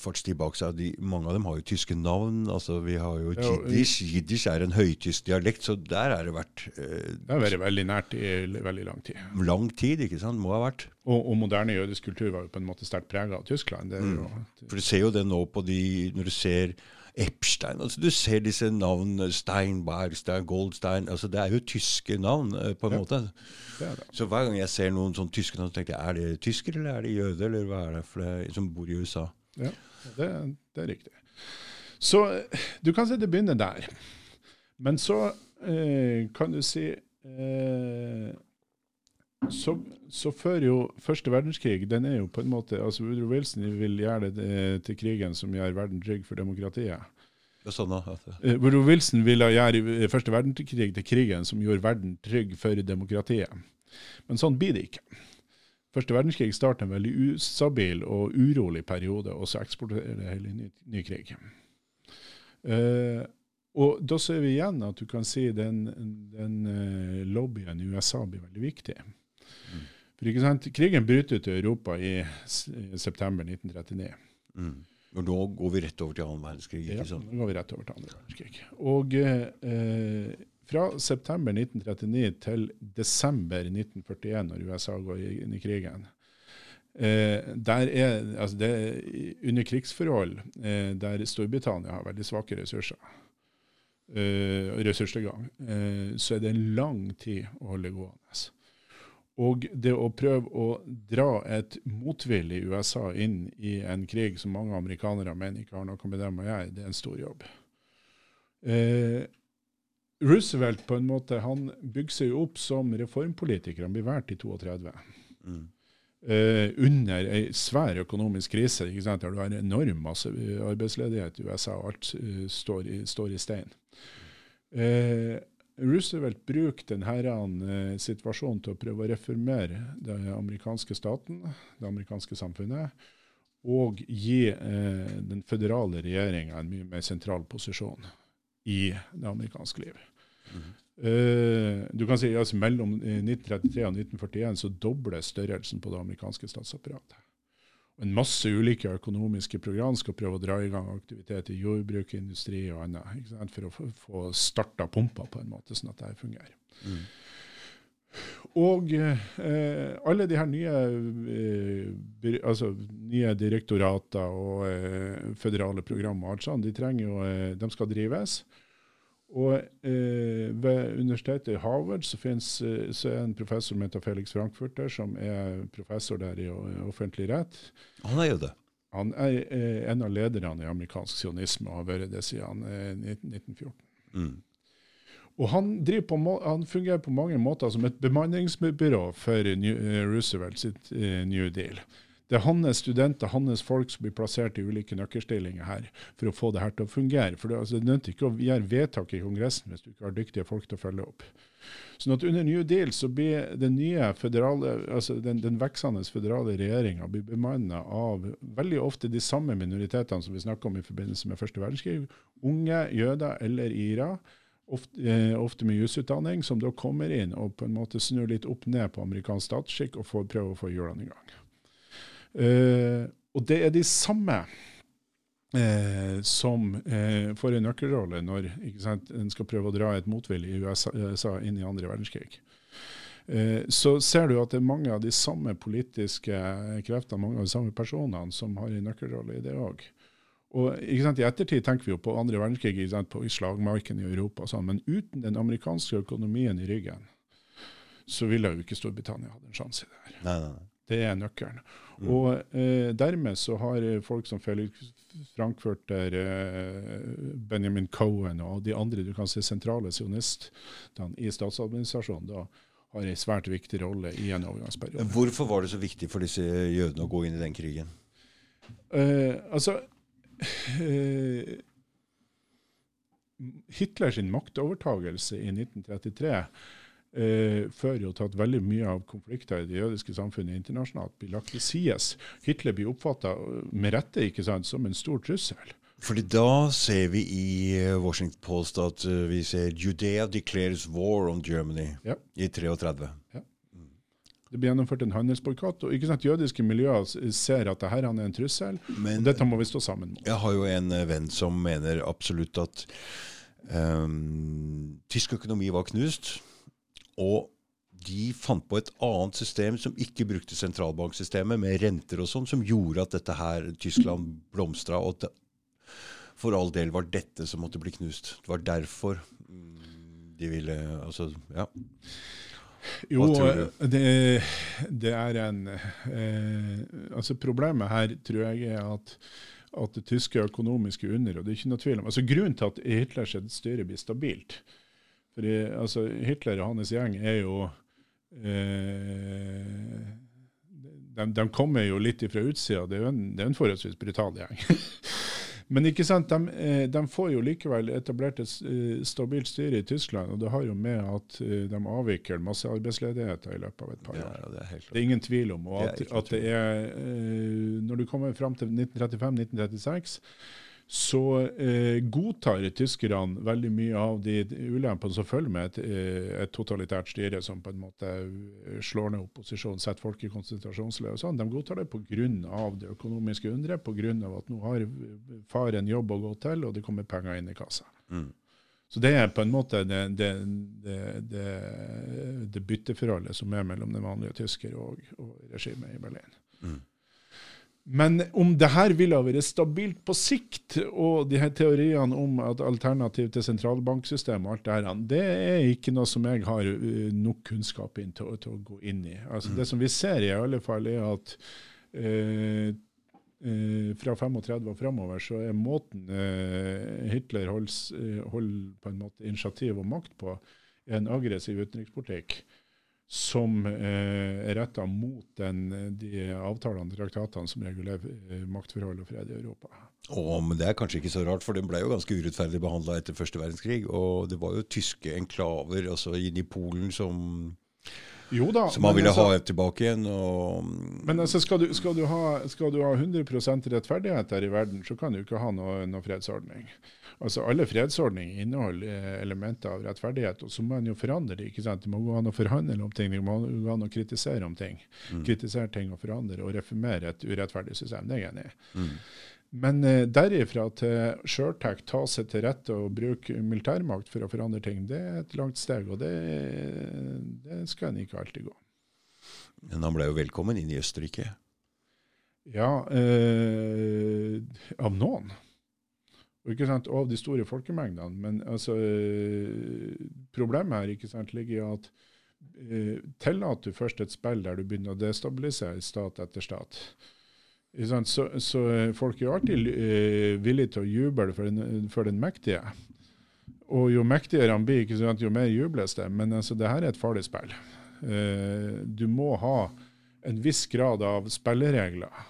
fartstid bak seg. De, mange av dem har jo tyske navn. altså Vi har jo jiddisch. Jiddisch er en høytysk dialekt, så der har det vært eh, Det har vært veldig nært i veldig lang tid. lang tid, ikke sant? Må ha vært. Og, og moderne jødisk kultur var jo på en måte sterkt prega av Tyskland. Det er jo, For du ser jo det nå på de Når du ser Epstein altså Du ser disse navnene Steinberg, Stein, Goldstein altså Det er jo tyske navn, eh, på en Ja. måte. det det. Så hver gang jeg ser noen sånn tyske navn, så tenker jeg er det tysker eller er det jøde, eller hva er det for det som bor i USA? Ja, det, det er riktig. Så eh, du kan si det begynner der. Men så eh, kan du si eh, så, så før jo første verdenskrig den er jo på en måte, altså Woodrow Wilson vil gjøre det eh, til krigen som gjør verden trygg for demokratiet. Sånn Eh, Woodrow Wilson ville gjøre eh, første verdenskrig til krigen som gjorde verden trygg for demokratiet. Men sånn blir det ikke. Første verdenskrig starter en veldig ustabil og urolig periode, og så eksporterer det hele ny, ny krig. Uh, og da ser vi igjen at du kan si den, den uh, lobbyen i USA blir veldig viktig. For ikke sant, Krigen bryter ut i Europa i, i september 1939. mm. Og nå går vi rett over til annen verdenskrig, Ja, ikke sant? nå går vi rett over til andre verdenskrig. Og eh, fra september 1939 til desember 1941, når USA går inn i krigen, eh, der er, altså det er under krigsforhold eh, der Storbritannia har veldig svake ressurser, eh, ressurstilgang, eh, så er det en lang tid å holde gående. Og det å prøve å dra et motvillig USA inn i en krig som mange amerikanere mener ikke har noe med dem å gjøre, det er en stor jobb. Eh, Roosevelt på en måte, han bygger seg opp som reformpolitiker. Han blir valgt i 32. Mm. Eh, under ei svær økonomisk krise. ikke sant? Der du har enorm masse eh, arbeidsledighet i USA, og alt uh, står, i, står i stein. Eh, Roosevelt brukte denne eh, situasjonen til å prøve å reformere den amerikanske staten, det amerikanske samfunnet, og gi eh, den føderale regjeringa en mye mer sentral posisjon i det amerikanske liv. Eh, du kan si altså Mellom eh, 1933 og 1941 så dobles størrelsen på det amerikanske statsapparatet. En masse ulike økonomiske program skal prøve å dra i gang aktivitet i jordbruk, industri og annet, for å få starta pumpa på en måte, sånn at det fungerer. Mm. Og eh, alle de her nye, eh, altså, nye direktorater og eh, føderale program og alt sånt, de, jo, eh, de skal drives. Og eh, ved universitetet i Harvard så, finnes, eh, så er en professor som heter Felix Frankfurter, som er professor der i offentlig rett. Han er jo det. Han er en av lederne i amerikansk sionisme og har vært det siden 1914. Mm. Og han, på, han, fungerer på mange måter som et bemanningsbyrå for New, uh, Roosevelt sitt uh, New Deal. Det er hans studenter, hans folk som blir plassert i ulike nøkkelstillinger her for å få det her til å fungere. For Det, altså, det nytter ikke å gjøre vedtak i Kongressen hvis du ikke har dyktige folk til å følge opp. Sånn at Under New Deal så blir den nye federale, altså den, den veksende federale regjeringa bemanna av veldig ofte de samme minoritetene som vi snakker om i forbindelse med første verdenskrig. Unge jøder eller ira ofte, eh, ofte med jusutdanning, som da kommer inn og på en måte snur litt opp ned på amerikansk statsskikk og får, prøver å få hjulene i gang. Eh, og det er de samme eh, som eh, får en nøkkelrolle når sant, en skal prøve å dra et motvillig USA, USA inn i andre verdenskrig. Så ser du at det er mange av de samme politiske kreftene, mange av de samme personene, som har en nøkkelrolle i det òg. Og I ettertid tenker vi jo på andre verdenskrig sant, på slagmarken i Europa, og sånn, men uten den amerikanske økonomien i ryggen, så ville jo ikke Storbritannia hatt en sjanse i det her. Nei, Nei, nei. Det er nøkkelen. Mm. Og eh, dermed så har folk som Felix Frankfurter, eh, Benjamin Cohen og de andre du kan se sentrale sionistene i statsadministrasjonen da har en svært viktig rolle i en overgangsperiode. Hvorfor var det så viktig for disse jødene å gå inn i den krigen? Eh, altså, Eh, Hitlers maktovertagelse i 1933 eh, fører jo til at veldig mye av konflikter i det jødiske samfunnet internasjonalt blir lagt til side. Hitler blir oppfatta med rette ikke sant, som en stor trussel. Fordi da ser vi i eh, Washington Post at uh, vi ser Judea declares war on Germany ja. i 33. Ja. Det blir gjennomført en handelsboikott. og ikke sant, Jødiske miljøer ser at dette er en trussel. Men, og dette må vi stå sammen mot. Jeg har jo en eh, venn som mener absolutt at um, tysk økonomi var knust. Og de fant på et annet system som ikke brukte sentralbanksystemet, med renter og sånn, som gjorde at dette her, Tyskland blomstra. Og at det for all del var dette som måtte bli knust. Det var derfor mm, de ville Altså, ja. Jo, det, det, er en eh, Altså Problemet her tror jeg er at, at det tyske økonomiske under, og det er ikke noe tvil om altså Grunnen til at Hitlers styre blir stabilt fordi altså Hitler og hans gjeng er jo eh, de, de, kommer jo litt fra utsida. Det er jo en, det er en forholdsvis brutal gjeng. [laughs] Men ikke sant, de, eh, de, får jo likevel etablert et eh, stabilt styre i Tyskland, og det har jo med at eh, de avvikler masse arbeidsledigheten i løpet av et par år. Ja, det, er det, er ingen tvil om. Og at, at det er, Når du kommer fram til 1935-1936 så eh, godtar tyskerne veldig mye av de ulempene som følger med et, eh, et, totalitært styre som på en måte eh, slår ned opposisjonen, setter folk i konsentrasjonsleir og sånn. De godtar det pga. det økonomiske underet, pga. at nå har far en jobb å gå til, og det kommer penger inn i kassa. Mm. Så det er på en måte det, det, det, det, bytteforholdet som er mellom den vanlige tysker og, og regimet i Berlin. Mm. Men om det her ville ha vært stabilt på sikt, og de her teoriene om at alternativ til sentralbanksystemet og alt det her, det er ikke noe som jeg har uh, nok kunnskap inn til, til, å gå inn i. Altså, mm. Det som vi ser i alle fall, er at eh, uh, fra 35 og framover så er måten Hitler holder, hold på en måte initiativ og makt på, en aggressiv utenrikspolitikk som eh, er retta mot den, de avtalene og traktatene som regulerer eh, maktforhold og fred i Europa. Oh, men Det er kanskje ikke så rart, for den ble jo ganske urettferdig behandla etter første verdenskrig. Og det var jo tyske enklaver altså inn i Polen som Jo da. som han ville altså- ha tilbake igjen. Og, Men altså, skal du, skal, du ha, skal du ha 100% rettferdighet her i verden, så kan du ikke ha noe, noe fredsordning. Altså, Alle fredsordninger inneholder eh, elementer av rettferdighet, og så må man jo forandre det. ikke sant? Det må gå an å forhandle om ting, det må gå an å kritisere om ting. Kritisere ting og forandre og reformere et urettferdig system. Det er jeg enig i. mm. Men eh, derifra til Sjørtek ta seg til rette og bruke militærmakt for å forandre ting, det er et langt steg, og det, det skal en ikke alltid gå. Men han ble jo velkommen inn i Østerrike. Ja, eh, av noen. Og ikke sant, Av de store folkemengdene. Men altså, problemet her ikke sant, ligger i at eh, tillater du først et spill der du begynner å destabilisere stat etter stat, så, så eh, folk er alltid uh, villige til å juble for den, for den mektige. Og jo mektigere han blir, sant, jo mer jubles det. Men altså, det her er et farlig spill. Uh, du må ha en viss grad av spilleregler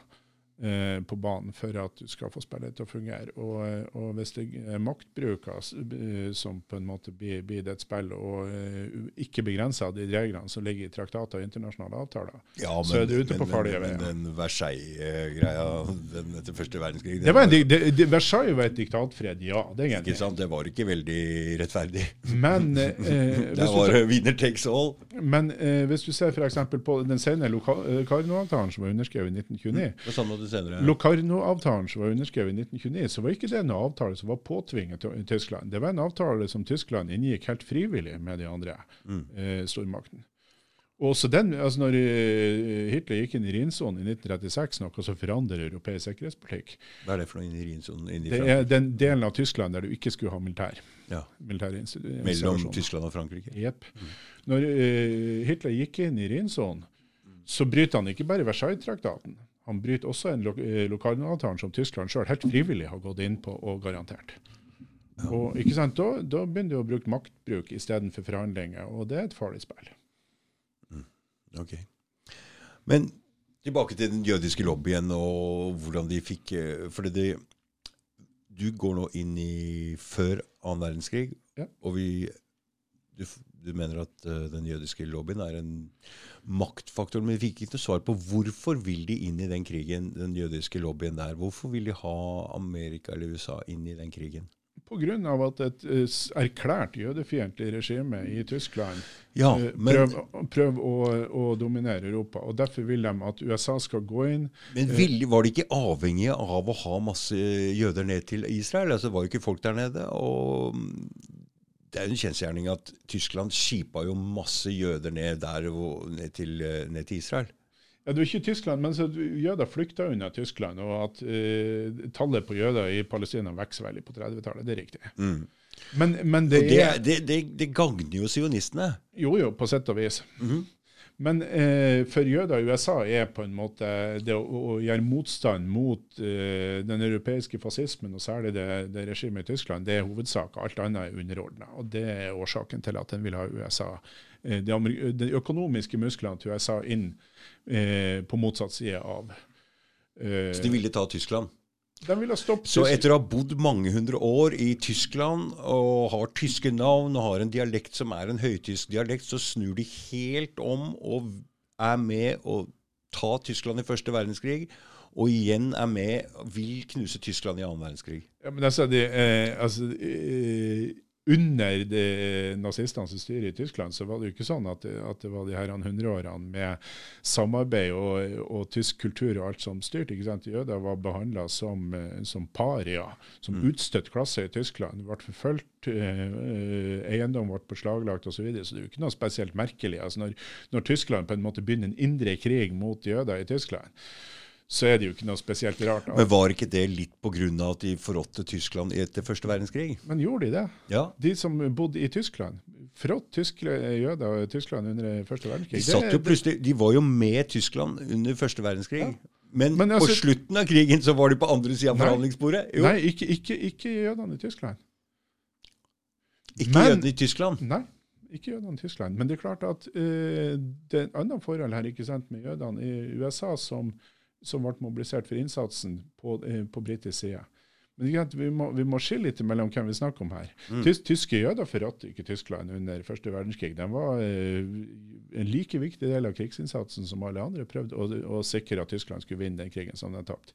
på banen for at du skal få spillet til å fungere. Og, eh, og hvis det er maktbruk av s- eh, som på en måte blir, blir det et spill, og eh, ikke begrenser de reglene som ligger i traktater og internasjonale avtaler, Ja, Så er du ute på farlige veier. men den Versailles-greia etter første verdenskrig det var en, det, det, Versailles var et diktatfred, ja. Det er ikke sant? Det var ikke veldig rettferdig. Men, eh, [laughs] Det var tar- winner takes all. men eh, hvis du ser f.eks. på den senere Locarno-avtalen som var underskrevet i 1929, Og sånn måtte det senere. Locarno-avtalen som var underskrevet i 1929, så var ikke det en avtale som var påtvinget til Tyskland. Det var en avtale som Tyskland inngikk helt frivillig med de andre Mm. eh, stormaktene. Og så den, altså når eh, Hitler gikk inn i Rhinsonen i 1936, noe som forandrer europeisk sikkerhetspolitikk, Hva er det for noe inni Rhinsonen? Inni det er den delen av Tyskland der du ikke skulle ha militær. Ja, militære insti- mellom. Tyskland og Frankrike. Jepp. Når uh, Hitler gikk inn i Rhinsonen, så bryter han ikke bare Versailles-traktaten. Han bryter også en lo lokalavtale lokalavtalen som Tyskland sjøl helt frivillig har gått inn på og garantert. Og ikke sant, Da, da begynner du å bruke maktbruk istedenfor forhandlinger, og det er et farlig spill. Ok. Men tilbake til den jødiske lobbyen og hvordan de fikk eh, For det, du går nå inn i før annen verdenskrig, Ja. og vi du, du mener at uh, den jødiske lobbyen er en maktfaktor, men vi fikk ikke noe svar på hvorfor vil de inn i den krigen, den jødiske lobbyen der? Hvorfor vil de ha Amerika eller USA inn i den krigen? Pga. at et eh, erklært jødefiendtlig regime i Tyskland Ja, eh, men, prøver prøv å, å dominere Europa. og Derfor vil de at USA skal gå inn. men vil, var de ikke avhengige av å ha masse jøder ned til Israel? Altså, var jo ikke folk der nede. og det er jo en kjensgjerning at Tyskland skipa jo masse jøder ned der og ned til, eh, ned til Israel. Ja, det var ikke Tyskland, men så jøder flykta unna Tyskland, og at uh, tallet på jøder i Palestina vokser veldig på 30-tallet. Det er riktig. Mm. Men, men det det, det, det, gagner jo sionistene. Jo, jo, på sett og vis. Mhm. Men eh, for jøder i USA er på en måte det å, å gjøre motstand mot eh, den europeiske fascismen, og særlig det, det regimet i Tyskland, det er hovedsak. Alt annet er underordna. Og det er årsaken til at en vil ha USA, eh, de, økonomiske musklene til USA inn eh, på motsatt side av. Eh, Så de ville ta Tyskland. Så etter å ha bodd mange hundre år i Tyskland og har tyske navn og har en dialekt som er en høytysk dialekt, så snur de helt om og er med å ta Tyskland i første verdenskrig. Og igjen er med, vil knuse Tyskland i annen verdenskrig. Ja, men altså, det, eh, altså eh, Under det nazistenes styre i Tyskland så var det jo ikke sånn at at det var de her hundreårene med samarbeid og, og tysk kultur og alt som styrte. ikke sant? Jøder var behandla som, eh, som paria, som utstøtt klasse i Tyskland. Ble forfulgt, eh, eh, eiendom ble beslaglagt osv. Så, videre, så det er jo ikke noe spesielt merkelig. Altså når, når Tyskland på en måte begynner en indre krig mot jøder i Tyskland, så er det jo ikke noe spesielt rart. Men var ikke det litt pga. at de forrådte Tyskland etter første verdenskrig? Men gjorde de det? Ja. De som bodde i Tyskland. Frått tyske jøder i Tyskland under første verdenskrig. De, plutselig, de var jo med Tyskland under første verdenskrig. Ja. Men, Men altså- på slutten av krigen så var de på andre sida av forhandlingsbordet. Jo, Nei, ikke, ikke, ikke jødene i Tyskland. ikke men- jødene i Tyskland. Nei, ikke jødene i Tyskland. Men det er klart at uh, det er et annet forhold her ikke sant, med jødene i USA som, som ble mobilisert for innsatsen på, eh, på britisk side. Men vi, må, vi må skille litt mellom hvem vi snakker om her. Mm. Tys, tyske jøder forrådte ikke Tyskland under første verdenskrig. De var eh, en like viktig del av krigsinnsatsen som alle andre prøvde å, å sikre at Tyskland skulle vinne den krigen som de tapte.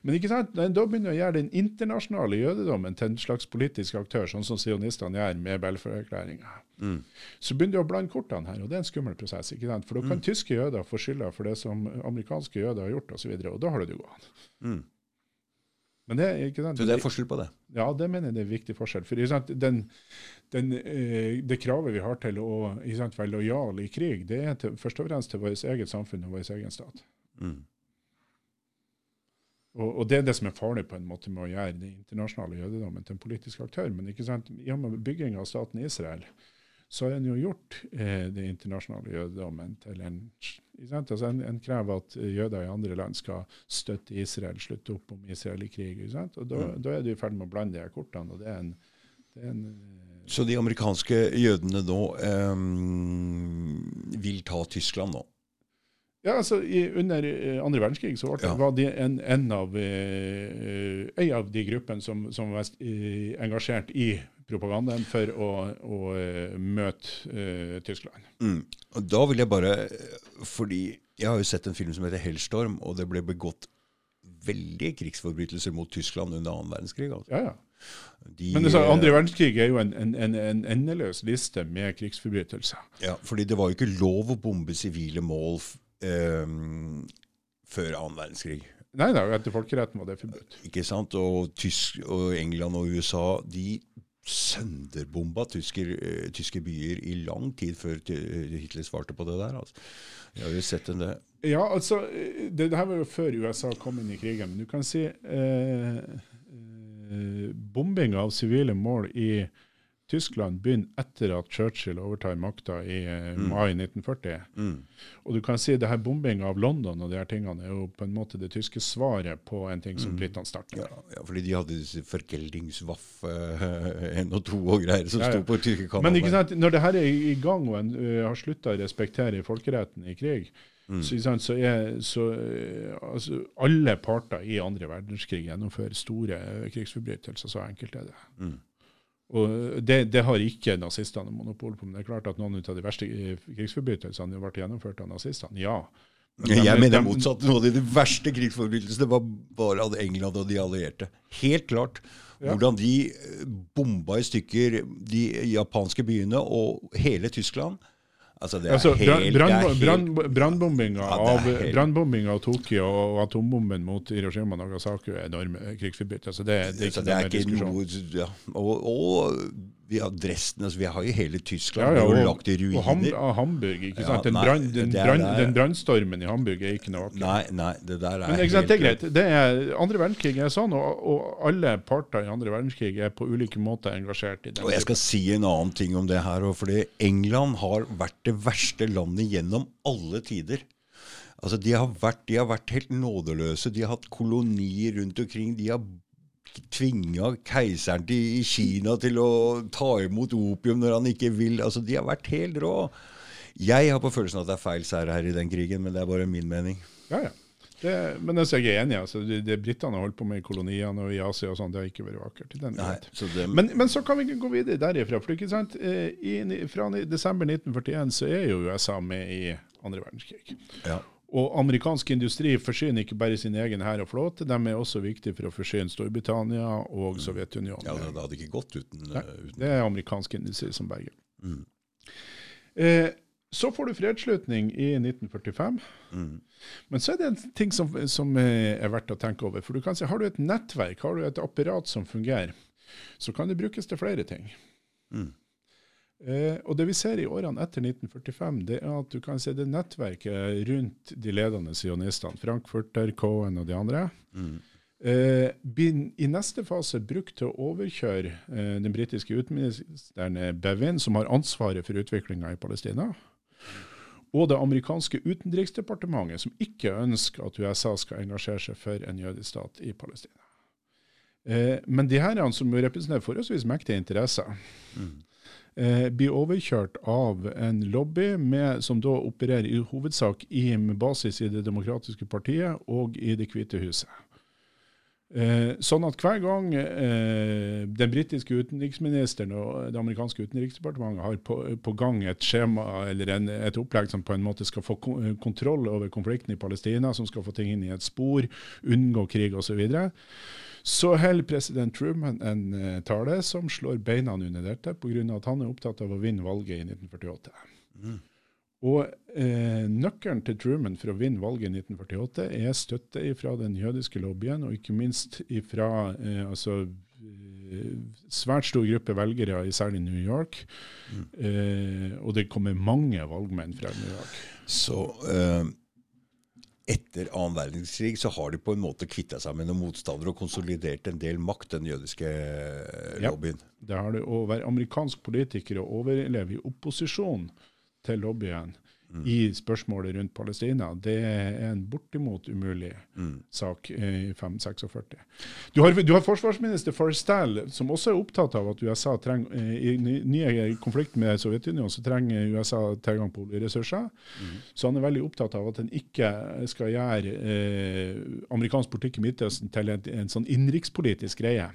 Men ikke sant, når en da begynner å gjøre den internasjonale jødedommen til en slags politisk aktør, sånn som sionistene gjør med Belfer-erklæringa, Mm. så begynner du å blande kortene her, og det er en skummel prosess. ikke sant? For da kan tyske jøder få skylda for det som amerikanske jøder har gjort, osv., og, så videre, og da har det jo gått. Mm. Men det, sant? Så det er forskjell på det. Ja, det mener jeg det er en viktig forskjell. For sant, den, den, eh, det kravet vi har til å sant, være lojal i krig, det er til, først og fremst til vårt eget samfunn og vår egen stat. Mm. Og, og det er det som er farlig på en måte med å gjøre den internasjonale jødedommen til en politisk aktør. Men ikke sant, gjennom bygging av staten Israel så har en jo gjort eh, den internasjonale jødedommen til en? Altså en, en krever at jøder i andre land skal støtte Israel, slutte opp om Israel i krig. Sant? Og da, Mm. da er du i ferd med å blande de kortene. og det er en, det er en eh, Så de amerikanske jødene nå eh, vil ta Tyskland nå? Ja, altså i, Under eh, andre verdenskrig så var, det, Ja. var de en, en, av, eh, en av de gruppene som, som var eh, engasjert i propagandaen for å, å eh, møte uh, Tyskland. Mm. Og da vil jeg bare Fordi jeg har jo sett en film som heter 'Hellstorm', og det ble begått veldige krigsforbrytelser mot Tyskland under annen verdenskrig. Altså. Ja, ja. De, Men altså, andre verdenskrig er jo en, en, en, en endeløs liste med krigsforbrytelser. ja, fordi det var jo ikke lov å bombe sivile mål ehm, før annen verdenskrig. Nei da, etter folkeretten var det forbudt. Ikke sant? Og, Tysk, og England og USA de sønderbomba tysker, eh, tyske byer i lang tid før Hitler svarte på det der. Altså. Jeg har jo sett en det. Ja, altså, eh, det, det her var jo før USA kom inn i krigen. Men du kan si eh, eh, bombing av sivile mål i Tyskland begynner etter at Churchill overtar makta i eh, Mm. mai 1940. Mm. Og du kan si det her bombinga av London og de her tingene er jo på en måte det tyske svaret på en ting som Mm. britene startet. Ja, ja, fordi de hadde disse Vergeldingswaffe eh, 1 og 2 og greier som Ja, ja. sto på tyske Men ikke sant, når det her er i i gang, og en uh, har slutta å respektere folkeretten i krig, Mm. så, sant, så er så, altså, alle parter i andre verdenskrig gjennomfører store krigsforbrytelser. Så enkelt er det. Mm. Og det, det har ikke nazistene monopol på. Men det er klart at noen av de verste ø, krigsforbrytelsene ble gjennomført av nazistene. Ja. Men Jeg mener motsatt. Noen av de verste krigsforbrytelsene var bare av England og de allierte. Helt klart. Ja. Hvordan de eh, bomba i stykker de japanske byene og hele Tyskland. Altså, det er Altså, helt, Brannbombinga Ja, av, Tokyo og atombomben mot Hiroshima og Nagasaki er enorme krigsforbrytelser. Det, det, er ikke det er ikke noe ja. og, og vi har Dresden altså, Vi har jo hele Tyskland Ja, ja, og, lagt i og Ham, ruiner. Hamburg. ikke sant? Den, nei, den, brannstormen i Hamburg er ikke noe vakkert. Nei, nei, det der er Men ikke sant, det er greit. Det er, andre verdenskrig er sånn, og, og alle parter i andre verdenskrig er på ulike måter engasjert i det. Og jeg skal si en annen ting om det her, òg, fordi England har vært det verste landet gjennom alle tider. Altså, de har vært, de har vært helt nådeløse. De har hatt kolonier rundt omkring. De har tvinga keiseren i Kina til å ta imot opium når han ikke vil. Altså, De har vært helt rå. Jeg har på følelsen at det er feil seier her i den krigen, men det er bare min mening. Ja, ja. Det, men altså, jeg er enig. altså, Det, det britene har holdt på med i koloniene og i Asia, og sånn, det har ikke vært vakkert. Nei, så det, Men, men så kan vi gå videre derifra. for ikke sant, eh, i, Fra desember 1941 så er jo USA med i andre verdenskrig. ja. Og amerikansk industri forsyner ikke bare sin egen hær og flåte, de er også viktige for å forsyne Storbritannia og Sovjetunionen. ja, det, det hadde ikke gått uten, Nei, eh, uten Det er amerikansk industri som berger. Mm. Eh, så får du fredsslutning i 1945. Mm. Men så er det en ting som, som eh, er verdt å tenke over. For du kan si, Har du et nettverk, har du et apparat som fungerer, så kan det brukes til flere ting. Mm. Eh, og Det vi ser i årene etter 1945, det er at du kan se det nettverket rundt de ledende sionistene, Frankfurter, Cohen og de andre, Mm. eh, blir i neste fase brukt til å overkjøre eh, den britiske utenriksministeren eh, Bevin, som har ansvaret for utviklinga i Palestina, og det amerikanske utenriksdepartementet, som ikke ønsker at USA skal engasjere seg for en jødisk stat i Palestina. Eh, men de her som representerer forholdsvis mektige interesser, Mm. Eh, blir overkjørt av en lobby med, som da opererer i hovedsak i, basis i Det demokratiske partiet og i Det hvite huset. Eh, sånn at hver gang eh, den britiske utenriksministeren og det amerikanske utenriksdepartementet har på, på gang et skjema eller en, et opplegg som på en måte skal få kontroll over konflikten i Palestina, som skal få ting inn i et spor, unngå krig osv., så, videre, så holder president Truman en uh, tale som slår beina under dette, pga. at han er opptatt av å vinne valget i 1948. Mm. Og eh, Nøkkelen til Truman for å vinne valget i 1948 er støtte fra den jødiske lobbyen, og ikke minst fra eh, altså, eh, svært stor gruppe velgere, særlig New York. Mm. Eh, og det kommer mange valgmenn fra New York. Så eh, etter annen verdenskrig så har de på en måte kvitta seg med noen motstandere og konsolidert en del makt, den jødiske eh, lobbyen? Ja, det har det. Å være amerikansk politiker og overleve i opposisjon til lobbyen mm. i spørsmålet rundt Palestina, det er en bortimot umulig mm. sak i 546. Du har, du har forsvarsminister Forstall, som også er opptatt av at USA trenger eh, i nye konflikter med Sovjetunionen, så trenger USA tilgang på oljeressurser. Mm. Så han er veldig opptatt av at en ikke skal gjøre eh, amerikansk politikk i Midtøsten til en, en sånn innenrikspolitisk greie.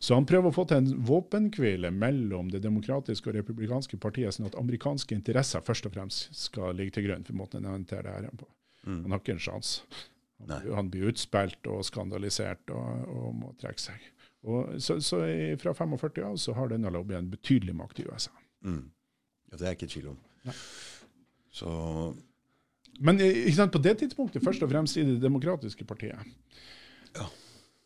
Så han prøver å få til en våpenhvile mellom det demokratiske og republikanske partiet, sånn at amerikanske interesser først og fremst skal ligge til grunn for måten han håndterer det her på. Mm. Han har ikke en sjanse. Han, han, blir utspilt og skandalisert og, og må trekke seg. Og så, så Fra 45 av så har denne lobbyen betydelig makt i USA. Mm. Ja, Det er ikke tvil om. Så Men sant, på det tidspunktet først og fremst i Det demokratiske partiet. Ja.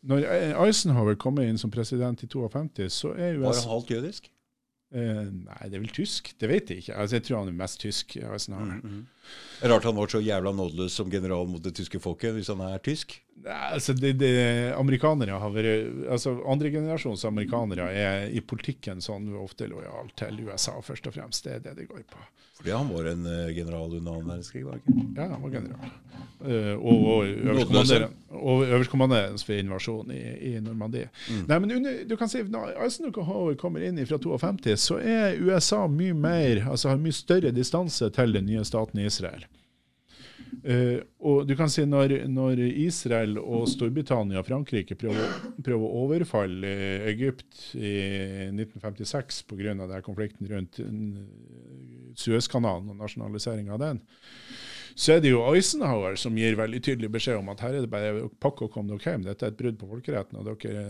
Når Eisenhower kommer inn som president i 52, så er jo Var han halvt jødisk? Uh, nei, det er vel tysk. Det vet jeg ikke. Altså, jeg tror han er mest tysk. Mm -hmm. Rart han var så jævla nådeløs som general mot det tyske folket, hvis han er tysk? Nei, altså, det, det, amerikanere har vært, altså Andregenerasjons amerikanere er i politikken sånn ofte lojal til USA, først og fremst. Det er det det går på. Fordi han var en uh, general under annen verdenskrig? var ikke? Ja, han var general. Uh, og, og øverstkommanderende for invasjonen i, i Normandie. Mm. Nei, men under, du kan si, Når Eisenhower kommer inn fra 52, så er USA mye mer, altså har mye større distanse til den nye staten Israel. Uh, og du kan si når, når, Israel og Storbritannia og Frankrike prøver, prøver å overfalle Egypt i 1956 pga. konflikten rundt Suezkanalen og nasjonaliseringa av den, så er det jo Eisenhower som gir veldig tydelig beskjed om at her er det bare å pakke og komme dere hjem. Dette er et brudd på folkeretten, og dere,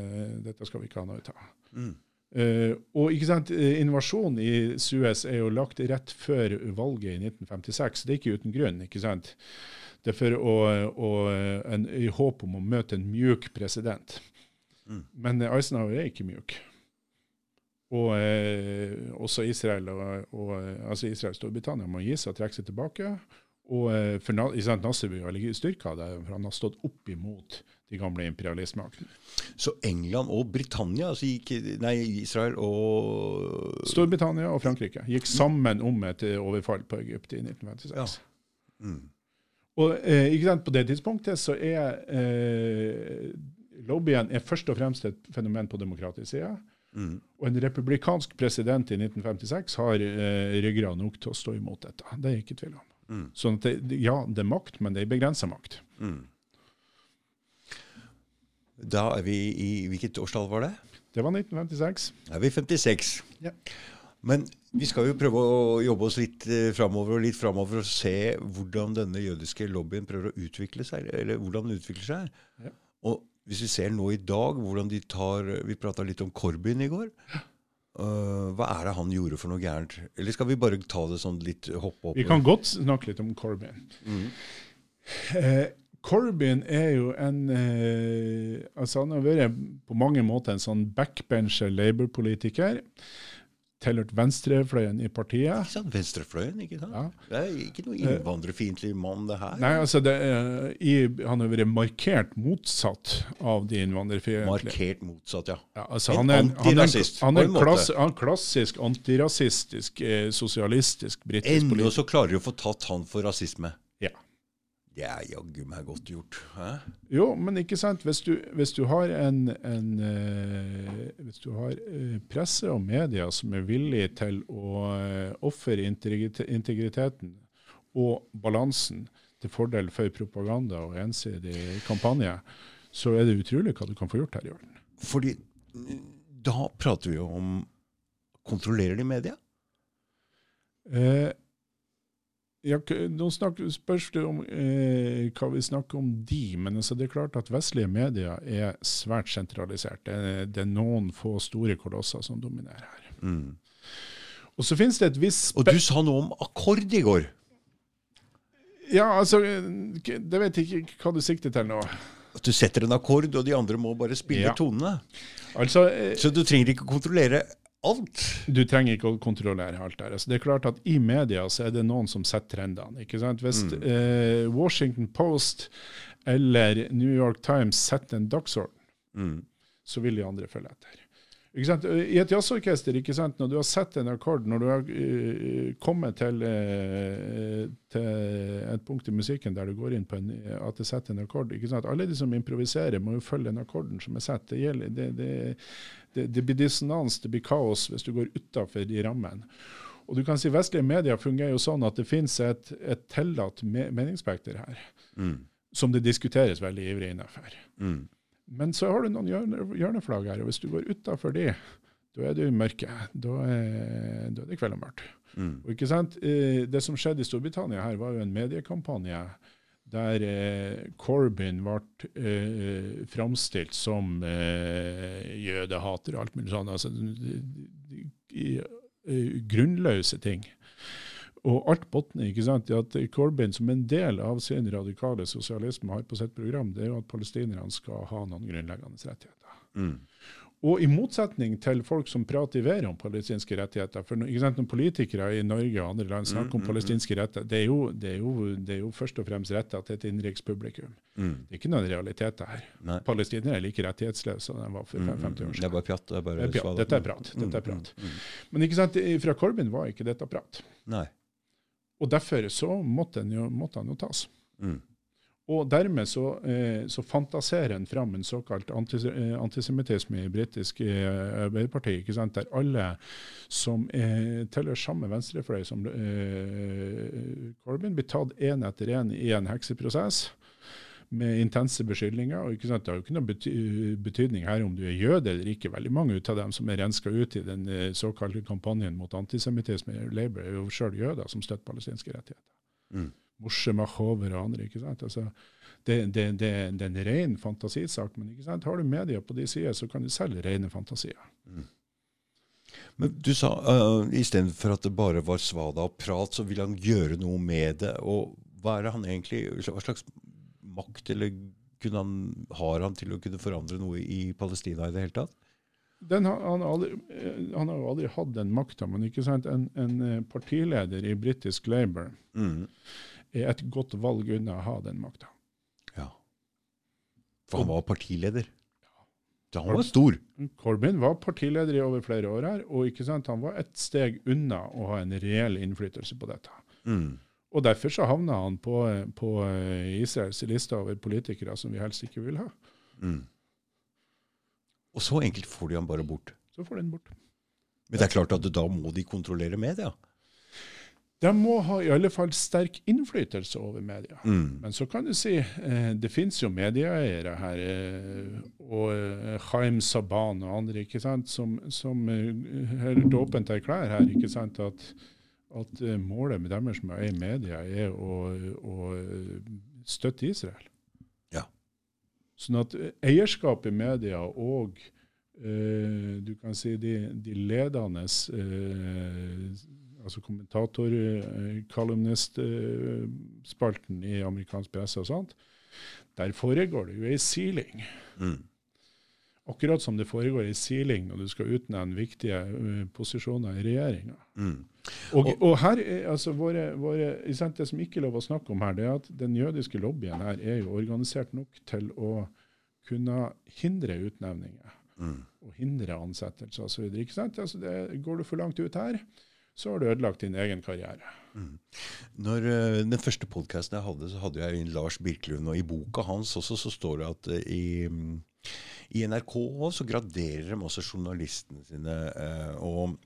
dette skal vi ikke ha noe av. Mm. Uh, og ikke sant, Invasjonen i Suez er jo lagt rett før valget i 1956. Det er ikke uten grunn. ikke sant? Det er for å, å, en, i håp om å møte en mjuk president. Mm. Men Eisenhower er ikke mjuk. Og uh, også Israel og, og altså Israel og Storbritannia må gi seg og trekke seg tilbake. Og eh, for Nasser har ligget styrka det, for han har stått opp imot de gamle imperialistmaktene. Så England og Britannia, altså gikk, nei, Israel og Storbritannia og Frankrike gikk sammen om et overfall på Egypt i 1956. Ja. Mm. Og eh, sant, På det tidspunktet så er eh, lobbyen er først og fremst et fenomen på demokratisk side. Mm. Og en republikansk president i 1956 har eh, ryggrad nok til å stå imot dette. Det er jeg ikke tvil om. Mm. Sånn at det, ja, det er makt, men det er begrensa makt. Mm. Da er vi i Hvilket årstall var det? Det var 1956. Da er vi 56. Ja. Men vi skal jo prøve å jobbe oss litt eh, framover og litt framover og se hvordan denne jødiske lobbyen prøver å utvikle seg, eller hvordan den utvikler seg. Ja. Og hvis vi ser nå i dag hvordan de tar Vi prata litt om Corbyn i går. Uh, hva er det han gjorde for noe gærent? Eller skal vi bare ta det sånn litt hoppe opp? Vi kan godt snakke litt om Corbyn. Mm. Uh, Corbyn er jo en uh, altså Han har vært på mange måter en sånn backbencher Labour-politiker tilhørt venstrefløyen i partiet. Ikke sant, Venstrefløyen, ikke sant? Ja. Det er ikke noe innvandrerfiendtlig mann, det her. Nei, altså, er, i, Han har vært markert motsatt av de innvandrerfiendtlige. Markert motsatt, ja. ja altså, en antirasist, han er en, klass, han klassisk antirasistisk, eh, sosialistisk britisk. Ennå så klarer de å få tatt han for rasisme. Det er jaggu meg godt gjort. Hæ? Jo, men ikke sant. Hvis du, hvis du har en, en uh, Hvis du har uh, presse og media som er villige til å uh, ofre integriteten og balansen til fordel for propaganda og ensidig kampanje, så er det utrolig hva du kan få gjort her i verden. Fordi da prater vi jo om Kontrollerer de media? Eh, ja, nå spørs det om eh, hva vi snakker om de, men altså, det er klart at vestlige medier er svært sentralisert. Det det er noen få store kolosser som dominerer her. Mm. Og så finnes det et visst Og du sa noe om akkord i går. Ja, altså, det vet jeg ikke hva du sikter til nå. At du setter en akkord, og de andre må bare spille Ja. tonene. Altså, eh, Så du trenger ikke kontrollere alt. Du trenger ikke å kontrollere alt der. Altså, det er klart at I media så er det noen som setter trendene. ikke sant? Hvis Mm. eh, Washington Post eller New York Times setter en dagsorden, Mm. så vil de andre følge etter. I et jazzorkester, når du har sett en akkord, når du har uh, kommet til, uh, til et punkt i musikken der du går inn på en, at det setter en akkord? Alle de som improviserer, må jo følge den akkorden som er satt. Det, gjelder, det, det, det, blir dissonans, det blir kaos hvis du går utafor de rammene. Og du kan si Vestlige medier fungerer jo sånn at det finnes et, et tillatt me meningsspekter her, Mm. som det diskuteres veldig ivrig innenfor. Mm. Men så har du noen hjørne, hjørneflagg her, og hvis du går utafor de, da er du i mørket. Da er, da er det kveld og mørkt. Mm. Og ikke sant? Eh, Det som skjedde i Storbritannia her, var jo en mediekampanje der eh, Corbyn ble eh, framstilt som eh, jødehater og alt mulig sånn. Altså, i, grunnløse ting. Og alt botner ikke sant, i at Corbyn som en del av sin radikale sosialisme har på sitt program, det er jo at palestinerne skal ha noen grunnleggende rettigheter. Mm. Og i motsetning til folk som prater i været om palestinske rettigheter, for ikke sant, når politikere i Norge og andre land snakker Mm, om palestinske rettigheter, det er, jo, det, er jo, det er jo først og fremst retta til et innenrikspublikum. Mm. Det er ikke noen realiteter her. Nei. Palestinere er like rettighetsløse som de var for Mm, 50 år Det er siden. bare pjatt. Det er bare Det er pjatt. Dette er prat. Dette er Mm, prat. mm, mm. Men ikke sant, fra Corbyn var ikke dette prat. Nei. Og derfor så måtte han jo, måtte han jo tas. Mm. Og dermed så, eh, så fantaserer en fram en såkalt antis eh, antisemittisme i britisk eh, arbeiderparti, ikke sant? der alle som eh, tilhører samme venstrefløy som eh, Corbyn, blir tatt én etter én i en hekseprosess med intense beskyldninger. og? Det har jo ikke noen bety betydning her om du er jøde eller ikke. Veldig mange ut av dem som er renska ut i den eh, såkalte kampanjen mot antisemittisme i Labour, er jo sjøl jøder som støtter palestinske rettigheter. Mm. Moshe Machover og andre. ikke sant? Altså, det, det, det, det er en ren fantasisak, men ikke sant? har du media på de sider, så kan du selge rene fantasier. Men du sa uh, istedenfor at det bare var svada og prat, så ville han gjøre noe med det. Og hva er det han egentlig Hva slags makt eller han, har han til å kunne forandre noe i Palestina i det hele tatt? Den han, aldri, eh, han har jo aldri hatt den makta, men ikke sant? En, en eh, partileder i britisk Labour Mm. er et godt valg unna å ha den makta. Ja. For han var partileder. Ja, han var stor. Corbyn var partileder i over flere år her, og ikke sant? han var et steg unna å ha en reell innflytelse på dette. Mm. Og Derfor så havna han på, på Israels liste over politikere som vi helst ikke vil ha. Mm. Og så enkelt får de han bare bort. Så får de han bort. Men det er klart at da må de kontrollere media. De må ha i alle fall sterk innflytelse over media. Mm. Men så kan du si eh, det finnes jo medieeiere her, eh, og eh, Saban og andre, ikke sant, som, som eh, helt åpent erklærer her ikke sant, at, at eh, målet med deres som er i media er å, å eh, støtte Israel. Ja. Sånn at eh, eierskap i media og eh, du kan si de, de ledende eh, altså kommentator, eh, kolumnistspalten i amerikansk presse og sånt, der foregår det jo ei siling. Mm. Akkurat som det foregår ei siling når du skal utnevne viktige uh, posisjoner i regjeringa. Mm. Og, og her, er, altså våre, våre, sant, Det som ikke er lov å snakke om her, det er at den jødiske lobbyen her er jo organisert nok til å kunne hindre utnevninger Mm. og hindre ansettelser osv. Altså det- går du for langt ut her, så har du ødelagt din egen karriere. Mm. Når uh, Den første podkasten jeg hadde, så hadde jeg inn Lars Birkelund. Og i boka hans også så står det at uh, i, mm, i NRK så graderer de også journalistene sine. eh, og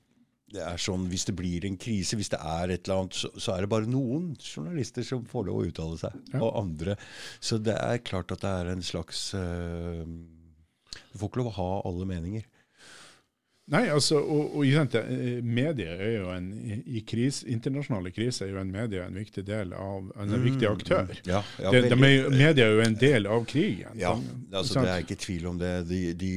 det er sånn, Hvis det blir en krise, hvis det er et eller annet, så, så er det bare noen journalister som får lov å uttale seg. Ja. Og andre. Så det er klart at det er en slags uh, Du får ikke lov å ha alle meninger. Nei, altså, og, og det, Medier er jo en i kris, internasjonale kriser er jo en medie en viktig del av en, mm. viktig aktør. Ja, ja, Det, de er, jo- media er jo en del av krigen. Ja, altså, det er ikke tvil om det. De, de,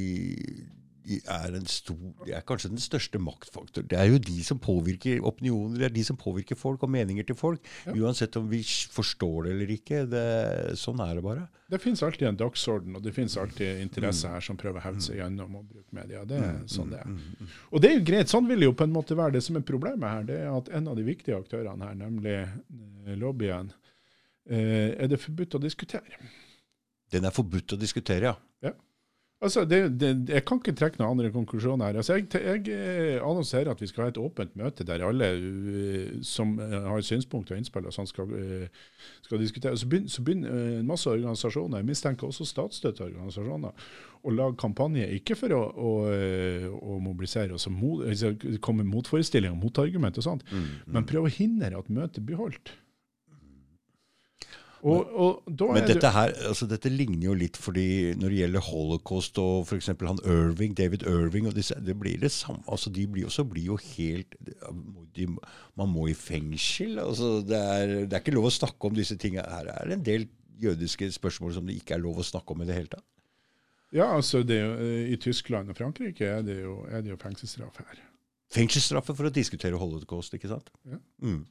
de er en stor er kanskje den største maktfaktor. Det er jo de som påvirker opinioner, det er de som påvirker folk og meninger til folk. Ja. Uansett om vi forstår det eller ikke. Det, sånn er det bare. Det finnes alltid en dagsorden, og det finnes alltid interesser Mm. her som prøver å hevde seg gjennom å bruke media. Det er sånn det er. Og det er jo greit. Sånn vil det jo på en måte være. Det som er problemet her, det er at en av de viktige aktørene her, nemlig eh, lobbyen, eh, er det forbudt å diskutere. Den er forbudt å diskutere, ja. ja. Altså, det, det, Jeg kan ikke trekke noen andre konklusjoner her. Altså, jeg, jeg eh, annonserer at vi skal ha et åpent møte der alle uh, som eh, har synspunkter og innspill og sånn skal, uh, skal diskutere. Så begynner, så begynner uh, masse organisasjoner, jeg mistenker også statsstøtteorganisasjoner, å lage kampanje, ikke for å, å, å mobilisere og mot, altså, komme med motforestillinger og motargument og sånt, Mm, men prøve å hindre at møtet blir holdt. Og, og Men det- dette her, altså dette ligner jo litt fordi når det gjelder holocaust og f.eks. han Irving, David Irving og disse, det blir det samme. altså De blir også blir jo helt de, Man må i fengsel. altså det er, det er ikke lov å snakke om disse tingene. Her er det en del jødiske spørsmål som det ikke er lov å snakke om i det hele tatt. Ja, altså det, er jo, eh, I Tyskland og Frankrike er det jo, er det jo fengselsstraff her. Fengselsstraffe for å diskutere holocaust, ikke sant? Ja. Mm.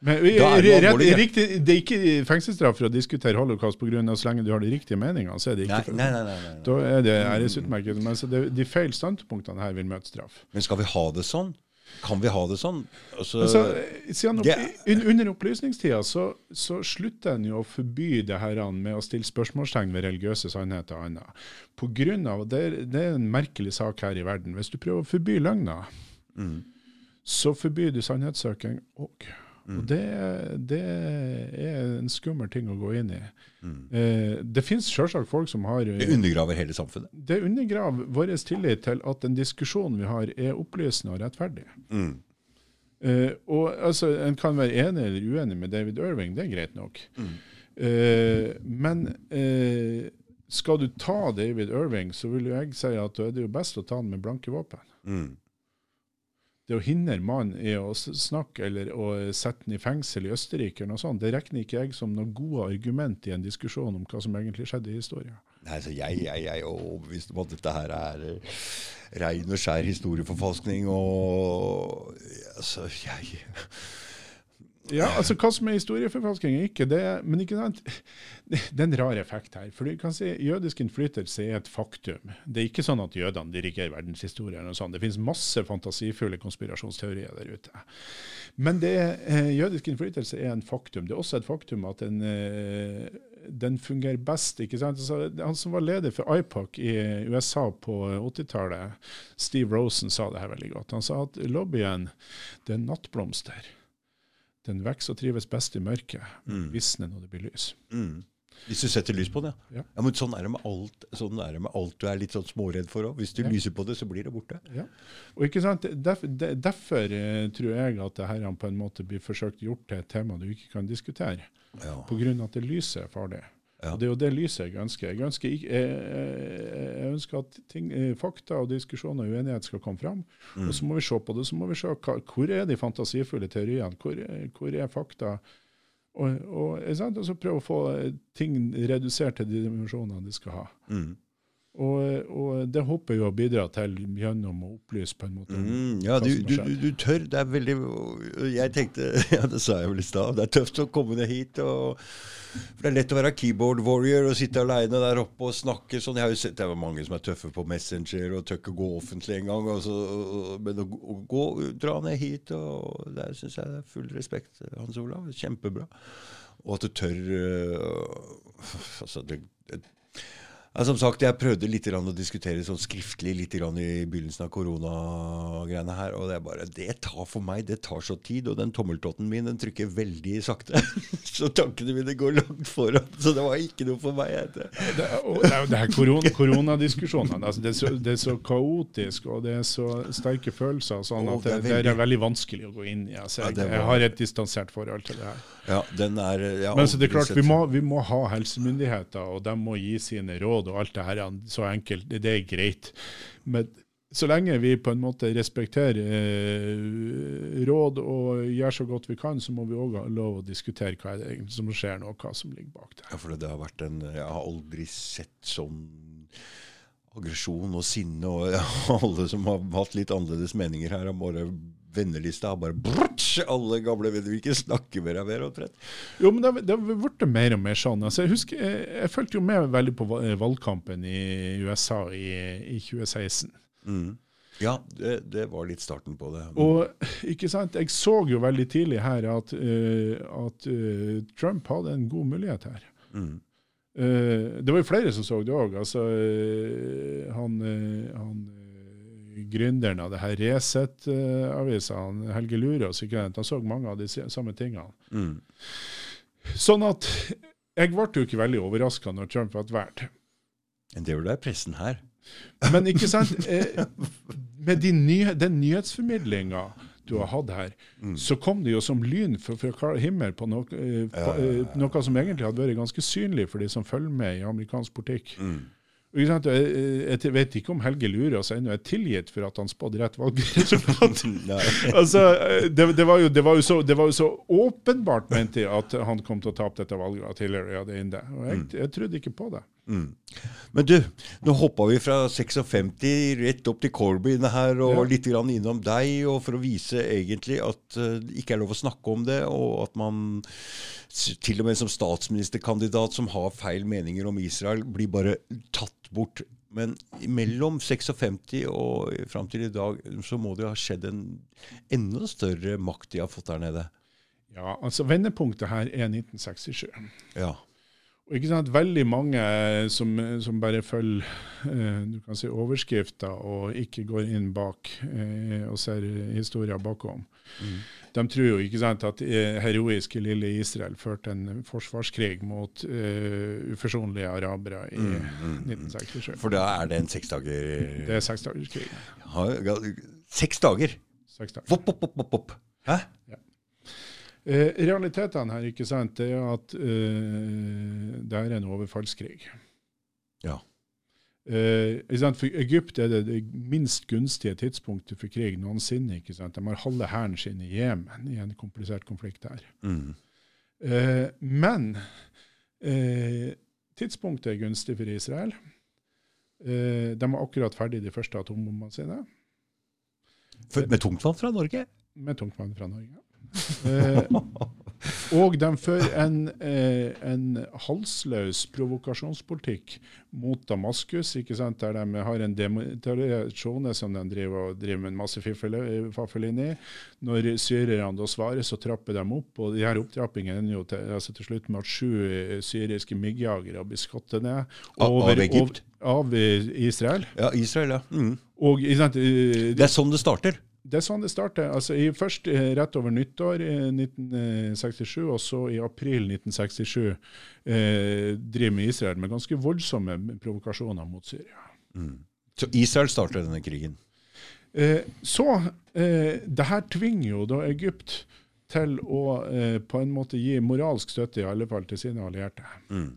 Men, Da er det rett, alvorlig, riktig, det er ikke fengselsstraff for å diskutere holocaust pga. så lenge du har de riktige meningene. så er det ikke nei, nei, nei, nei. Da er det æresutmerket. Men så det, de feil standpunktene her vil møte straff. Men skal vi ha det sånn? Kan vi ha det sånn? Altså, Altså, siden opp, det- un, under opplysningstida så, så slutter en jo å forby det her med å stille spørsmålstegn ved religiøse sannheter og annet. På grunn av, det, er, det er en merkelig sak her i verden. Hvis du prøver å forby løgner, mm, så forbyr du sannhetssøking òg. Mm. Og det, det er en skummel ting å gå inn i. mm. Eh, det finnes selvsagt folk som har Det undergraver hele samfunnet. Det undergraver vår tillit til at den diskusjonen vi har, er opplysende og rettferdig. Mm. Eh, og altså, En kan være enig eller uenig med David Irving, det er greit nok. Mm. Eh, men eh, skal du ta David Irving, så vil jeg si at da er det jo best å ta han med blanke våpen. Mm. Det å hindre mannen i å snakke eller å sette ham i fengsel i Østerrike, eller noe sånt, det regner ikke jeg som noe gode argument i en diskusjon om hva som egentlig skjedde i historien. Nei, så jeg, jeg, jeg er overbevist om at dette her er rein og skjær historieforfalskning. Og altså, jeg Ja, altså Hva som er historieforfalskning og ikke, det men ikke sant, [laughs] det, er en rar effekt her. For du kan si Jødisk innflytelse er et faktum. Det er ikke sånn at jødene dirigerer verdenshistorien. og sånn. Det finnes masse fantasifulle konspirasjonsteorier der ute. Men det, eh, jødisk innflytelse er en faktum. Det er også et faktum at den, eh, den fungerer best. ikke sant? Altså, han som var leder for IPOC i USA på 80-tallet, Steve Rosen, sa det her veldig godt. Han sa at lobbyen det er en nattblomster. Den vokser og trives best i mørket, Mm. visner når det blir lys. mm. Hvis du setter lys på det. Ja. Ja, men sånn er det med alt sånn er det med alt du er litt sånn småredd for òg. Hvis du Ja. lyser på det, så blir det borte. Ja. Og ikke sant? Derfor, derfor eh, tror jeg at det her på en måte blir forsøkt gjort til et tema du ikke kan diskutere, Ja. pga. at det lyset er farlig. Ja. Og Det er jo det lyset jeg ønsker. Jeg ønsker, ikke, jeg, jeg ønsker at ting, eh, fakta og diskusjoner og uenighet skal komme fram. Mm. Og så må vi se på det. Så må vi se hva, hvor er de fantasifulle teoriene. Hvor, hvor er fakta? Og, og, og så prøve å få eh, ting redusert til de dimensjonene de skal ha. Mm. Og, og det håper jeg å bidra til gjennom å opplyse på en måte. Mm, ja, du, du, du, tør. Det er veldig Jeg tenkte [laughs] Ja, det sa jeg vel i stad. Det er tøft å komme ned hit. Og, for Det er lett å være keyboard warrior og sitte aleine der oppe og snakke sånn. Jeg har jo sett det er mange som er tøffe på Messenger og tør ikke gå offentlig engang. Men å, å gå, dra ned hit, og der syns jeg det er full respekt. Hans Olav, kjempebra. Og at du tør øh, Altså, det, det Ja, som sagt, jeg prøvde litt å diskutere sånn skriftlig litt i begynnelsen av koronagreiene her, og det er bare Det tar for meg, det tar så tid, og den tommeltotten min den trykker veldig sakte. [laughs] så tankene mine går langt foran, så det var ikke noe for meg. Det, det, og, det, det her koron, koronadiskusjonene, altså det, er så, det, er så, kaotisk, og det er så sterke følelser, sånn at det, det, er veldig vanskelig å gå inn i. Altså, jeg, jeg har et distansert forhold til det her. Ja, den er, Men så det er klart, vi må, vi må ha helsemyndigheter, og de må gi sine råd og alt det her så enkelt, det, er greit. Men så lenge vi på en måte respekterer eh, råd og gjør så godt vi kan, så må vi òg ha lov å diskutere hva det som skjer nå, hva som ligger bak det. Ja, for det har vært en, Jeg har aldri sett sånn aggresjon og sinne, og [laughs] alle som har hatt litt annerledes meninger her, har bare vennelista har bare brutsch, Alle gamle venner vil ikke snakke med deg mer, omtrent. Jo, men det har blitt mer og mer sånn. Altså, jeg husker, jeg, jeg fulgte jo med veldig på valgkampen i USA i, i 2016. Mm. Ja, det, det, var litt starten på det. Og ikke sant, Jeg så jo veldig tidlig her at, uh, at uh, Trump hadde en god mulighet her. Mm. Uh, det var jo flere som så det òg. Altså, han, han gründeren av det her Resett-avisa, Helge Lurås, han så mange av de samme tingene. Mm. Sånn at jeg ble jo ikke veldig overraska når Trump ble valgt. Det gjorde da pressen her. Men ikke [laughs] sant, eh, med de nye, den nyhetsformidlinga du har hatt her, mm. så kom det jo som lyn fra, klar himmel på noe, på ja, ja, ja. noe, som egentlig hadde vært ganske synlig for de som følger med i amerikansk politikk. Mm. Jeg vet ikke om Helge Lurås ennå er tilgitt for at han spådde rett valgresultat. [laughs] [laughs] altså, det, det, var jo, det, var så, det, var jo, så, åpenbart, mente jeg, at han kom til å tape dette valget. At Hillary inne. Og jeg, mm. jeg trodde ikke på det. Mm. Men du, nå hoppa vi fra 56 rett opp til Corbyn her, og ja. litt grann innom deg, og for å vise egentlig at uh, det ikke er lov å snakke om det, og at man til og med som statsministerkandidat som har feil meninger om Israel, blir bare tatt bort. Men mellom 56 og fram til i dag så må det jo ha skjedd en enda større makt de har fått der nede. Ja, altså Vendepunktet her er 1967. Ja. Ikke sant, Veldig mange som, som bare følger eh, du kan si overskrifter og ikke går inn bak eh, og ser historier bakom. Mm. De tror jo ikke sant, at eh, heroiske lille Israel førte en forsvarskrig mot uh, uforsonlige arabere i mm, mm, 1967. For da er det en seksdager... Det er seksdagerskrig. Seks dager? Seks dager. Vopp, vopp, vopp, vopp. Hæ? Ja. Eh, realitetene her ikke sant, det er at eh, det er en overfallskrig. Ja. Eh, for Egypt er det det minst gunstige tidspunktet for krig noensinne. ikke sant? De har halve hæren sin i Jemen i en komplisert konflikt der. Mm. Eh, men eh, tidspunktet er gunstig for Israel. Eh, de var akkurat ferdig de første atombombene sine. For, med tungtvann fra Norge? Med tungtvann fra Norge. Eh, og de fører en, eh, en halsløs provokasjonspolitikk mot Damaskus, ikke sant? der de har en demonstrasjon som de driver, driver med en masse fiffel inn i. Når syrerne da svarer, så trapper de opp, og de her opptrappingene ender jo til, altså til slutt med at sju eh, syriske MIG-jagere blir skutt ned. Over, av Egypt? Over, av Israel. Ja, Israel, ja. Mm. Og, sant, det er sånn det starter? Det er sånn det starter. Altså, i, først eh, rett over nyttår i 1967, og så i april 1967 eh, driver med Israel med ganske voldsomme provokasjoner mot Syria. Mm. Så Israel starter denne krigen? Eh, så eh, det her tvinger jo da Egypt til å eh, på en måte gi moralsk støtte, i alle fall til sine allierte. Mm.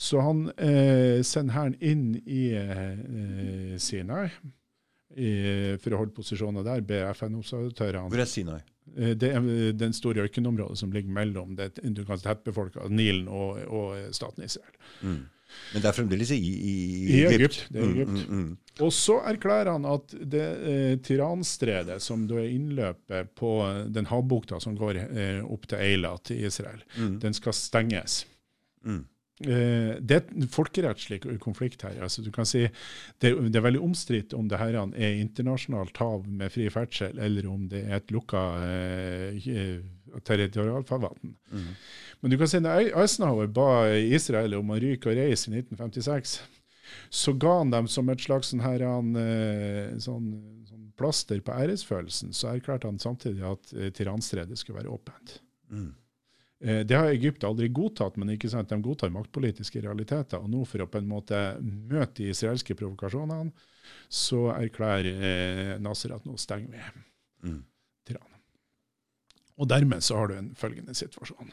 Så han eh, sender hæren inn i eh, Sinai i, for å holde posisjoner der, ber FN-observatørene Hvor er Sinai? Eh, det er den store ørkenområdet som ligger mellom det du kan tettbefolka Nilen og, og, staten Israel. Mm. Men det er fremdeles i, i, i Egypt. Er Egypt. Mm, mm, mm, og så erklærer han at det eh, Tiranstredet, som da er innløpet på den havbukta som går eh, opp til Eila til Israel, mm. den skal stenges. Mm. Eh, det er en folkerettslig konflikt her. Altså, du kan si Det, det er veldig omstridt om det her er internasjonalt hav med fri ferdsel, eller om det er et lukka eh, territorialfarvann. Mm. Men du kan si når Eisenhower ba Israel om å ryke og reise i 1956, så ga han dem som et slags sånn, her, han, eh, sånn, sånn plaster på æresfølelsen, så erklærte han samtidig at eh, Tiranstredet skulle være åpent. Mm. Eh, Det har Egypt aldri godtatt, men ikke sant, de godtar maktpolitiske realiteter. Og nå for å på en måte møte de israelske provokasjonene, så erklærer eh, Nasser at nå stenger vi Mm. Og dermed så har du en følgende situasjon.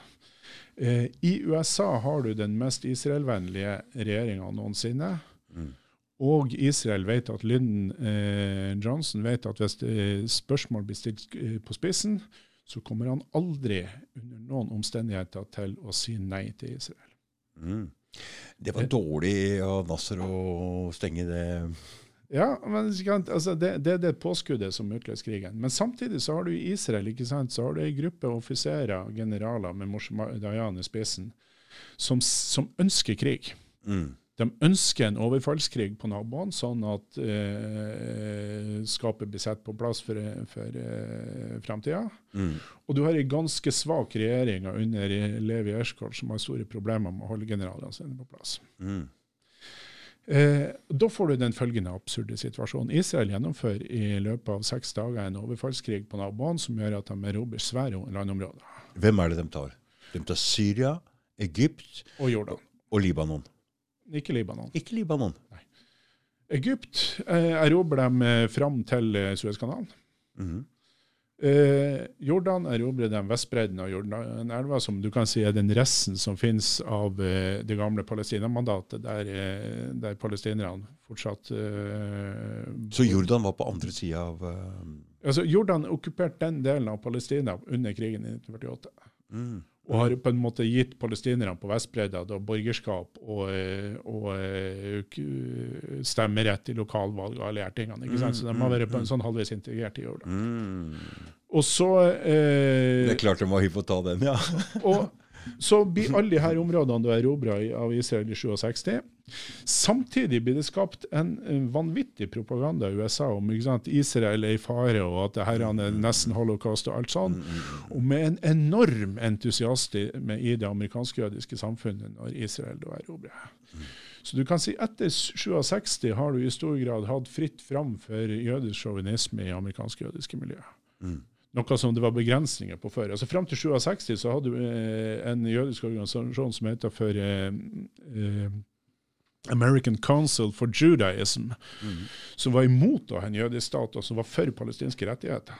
Eh, I USA har du den mest israelvennlige regjeringa noensinne. Mm. Og Israel vet at Lyndon eh, Johnson vet at hvis eh, spørsmål blir stilt på spissen, så kommer han aldri under noen omstendigheter til å si nei til Israel. Mm. Det var dårlig av Nasser å stenge det Ja, men altså det, det er det påskuddet som utløser krigen. Men samtidig så har du i Israel ikke sant, så har du ei gruppe offiserer, generaler med Moshe Dayan i spissen, som, som ønsker krig. mm. De ønsker en overfallskrig på naboene, sånn at eh, skapet blir satt på plass for, for eh, framtida. Mm. Og du har ei ganske svak regjering under Levi Erskold som har store problemer med å holde generalene sine på plass. Mm. Eh, da får du den følgende absurde situasjonen. Israel gjennomfører i løpet av seks dager en overfallskrig på naboene som gjør at de erobrer svære landområder. Hvem er det de tar? De tar Syria, Egypt Og Jordan. og Libanon. Ikke Libanon. Ikke Libanon. Nei. Egypt eh, erobrer dem eh, fram til Suezkanalen. Suezkanalen. Mhm. Eh, Jordan erobrer den vestbredden av Jordanelva, som du kan si er den resten som finnes av eh, det gamle Palestina-mandatet, der, eh, der palestinerne fortsatt eh, Så Jordan var på andre sida av eh, altså Jordan okkuperte den delen av Palestina under krigen i 1948. mm. Og har på en måte gitt palestinerne på Vestbredda da borgerskap og, eh, og eh, stemmerett i lokalvalg og alle de tingene. ikke sant? Så de har vært på en sånn halvveis integrert i Jordan. Mm. Og så eh, Det er klart de var hypp på å ta den, ja. [laughs] Og så blir alle her områdene da erobra av Israel i 67. Samtidig blir det skapt en vanvittig propaganda i USA om sant, Israel er i fare, og at det her er nesten holocaust og alt sånn. Og med en enorm entusiasme i det amerikansk-jødiske samfunnet når Israel da erobrer. Så du kan si etter 67 har du i stor grad hatt fritt fram for jødisk sjåvinisme i amerikansk-jødiske miljøer. Mm. Noe som det var begrensninger på før. Altså Fram til 67 så hadde du eh, en jødisk organisasjon som heter for eh, eh, American Council for Judaism, Mm. som var imot å ha en jødisk stat, og som var for palestinske rettigheter.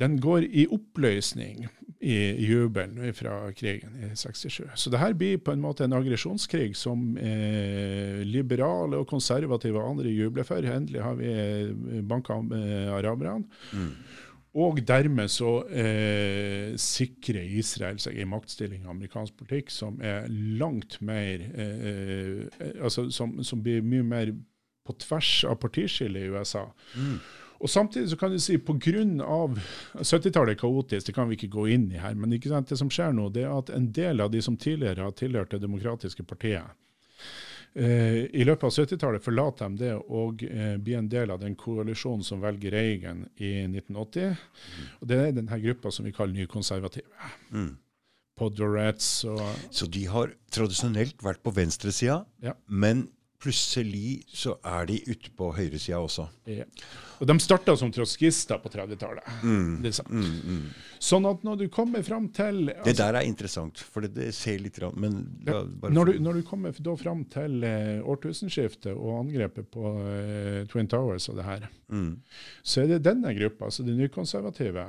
Den går i oppløsning i jubelen fra krigen i 67. Så det her blir på en måte en aggresjonskrig som eh, liberale og konservative og andre jubler for. Endelig har vi banka eh, araberne. Mm. Og dermed så eh, sikrer Israel seg en maktstilling i amerikansk politikk som er langt mer eh, eh, altså som, som blir mye mer på tvers av partiskillet i USA. Mm. Og samtidig så kan du si pga. 70-tallet er kaotisk, det kan vi ikke gå inn i her. Men det som skjer nå, det er at en del av de som tidligere har tilhørt Det demokratiske partiet, i løpet av 70-tallet forlater de det og eh, blir en del av den koalisjonen som velger Reagan i 1980. Og Det er denne gruppa som vi kaller nykonservative. Mm. Podorets og Så de har tradisjonelt vært på venstresida, Ja. men plutselig så er de ute på høyresida også. ja. Og De starta som trotskister på 30-tallet. Mm. Det. Mm, mm. Sånn at når du kommer fram til Det altså, der er interessant, for det, det ser litt rann, Men Ja, Når du, når du kommer da fram til uh, årtusenskiftet og angrepet på uh, Twin Towers og det her, mm. så er det denne gruppa, altså de nykonservative,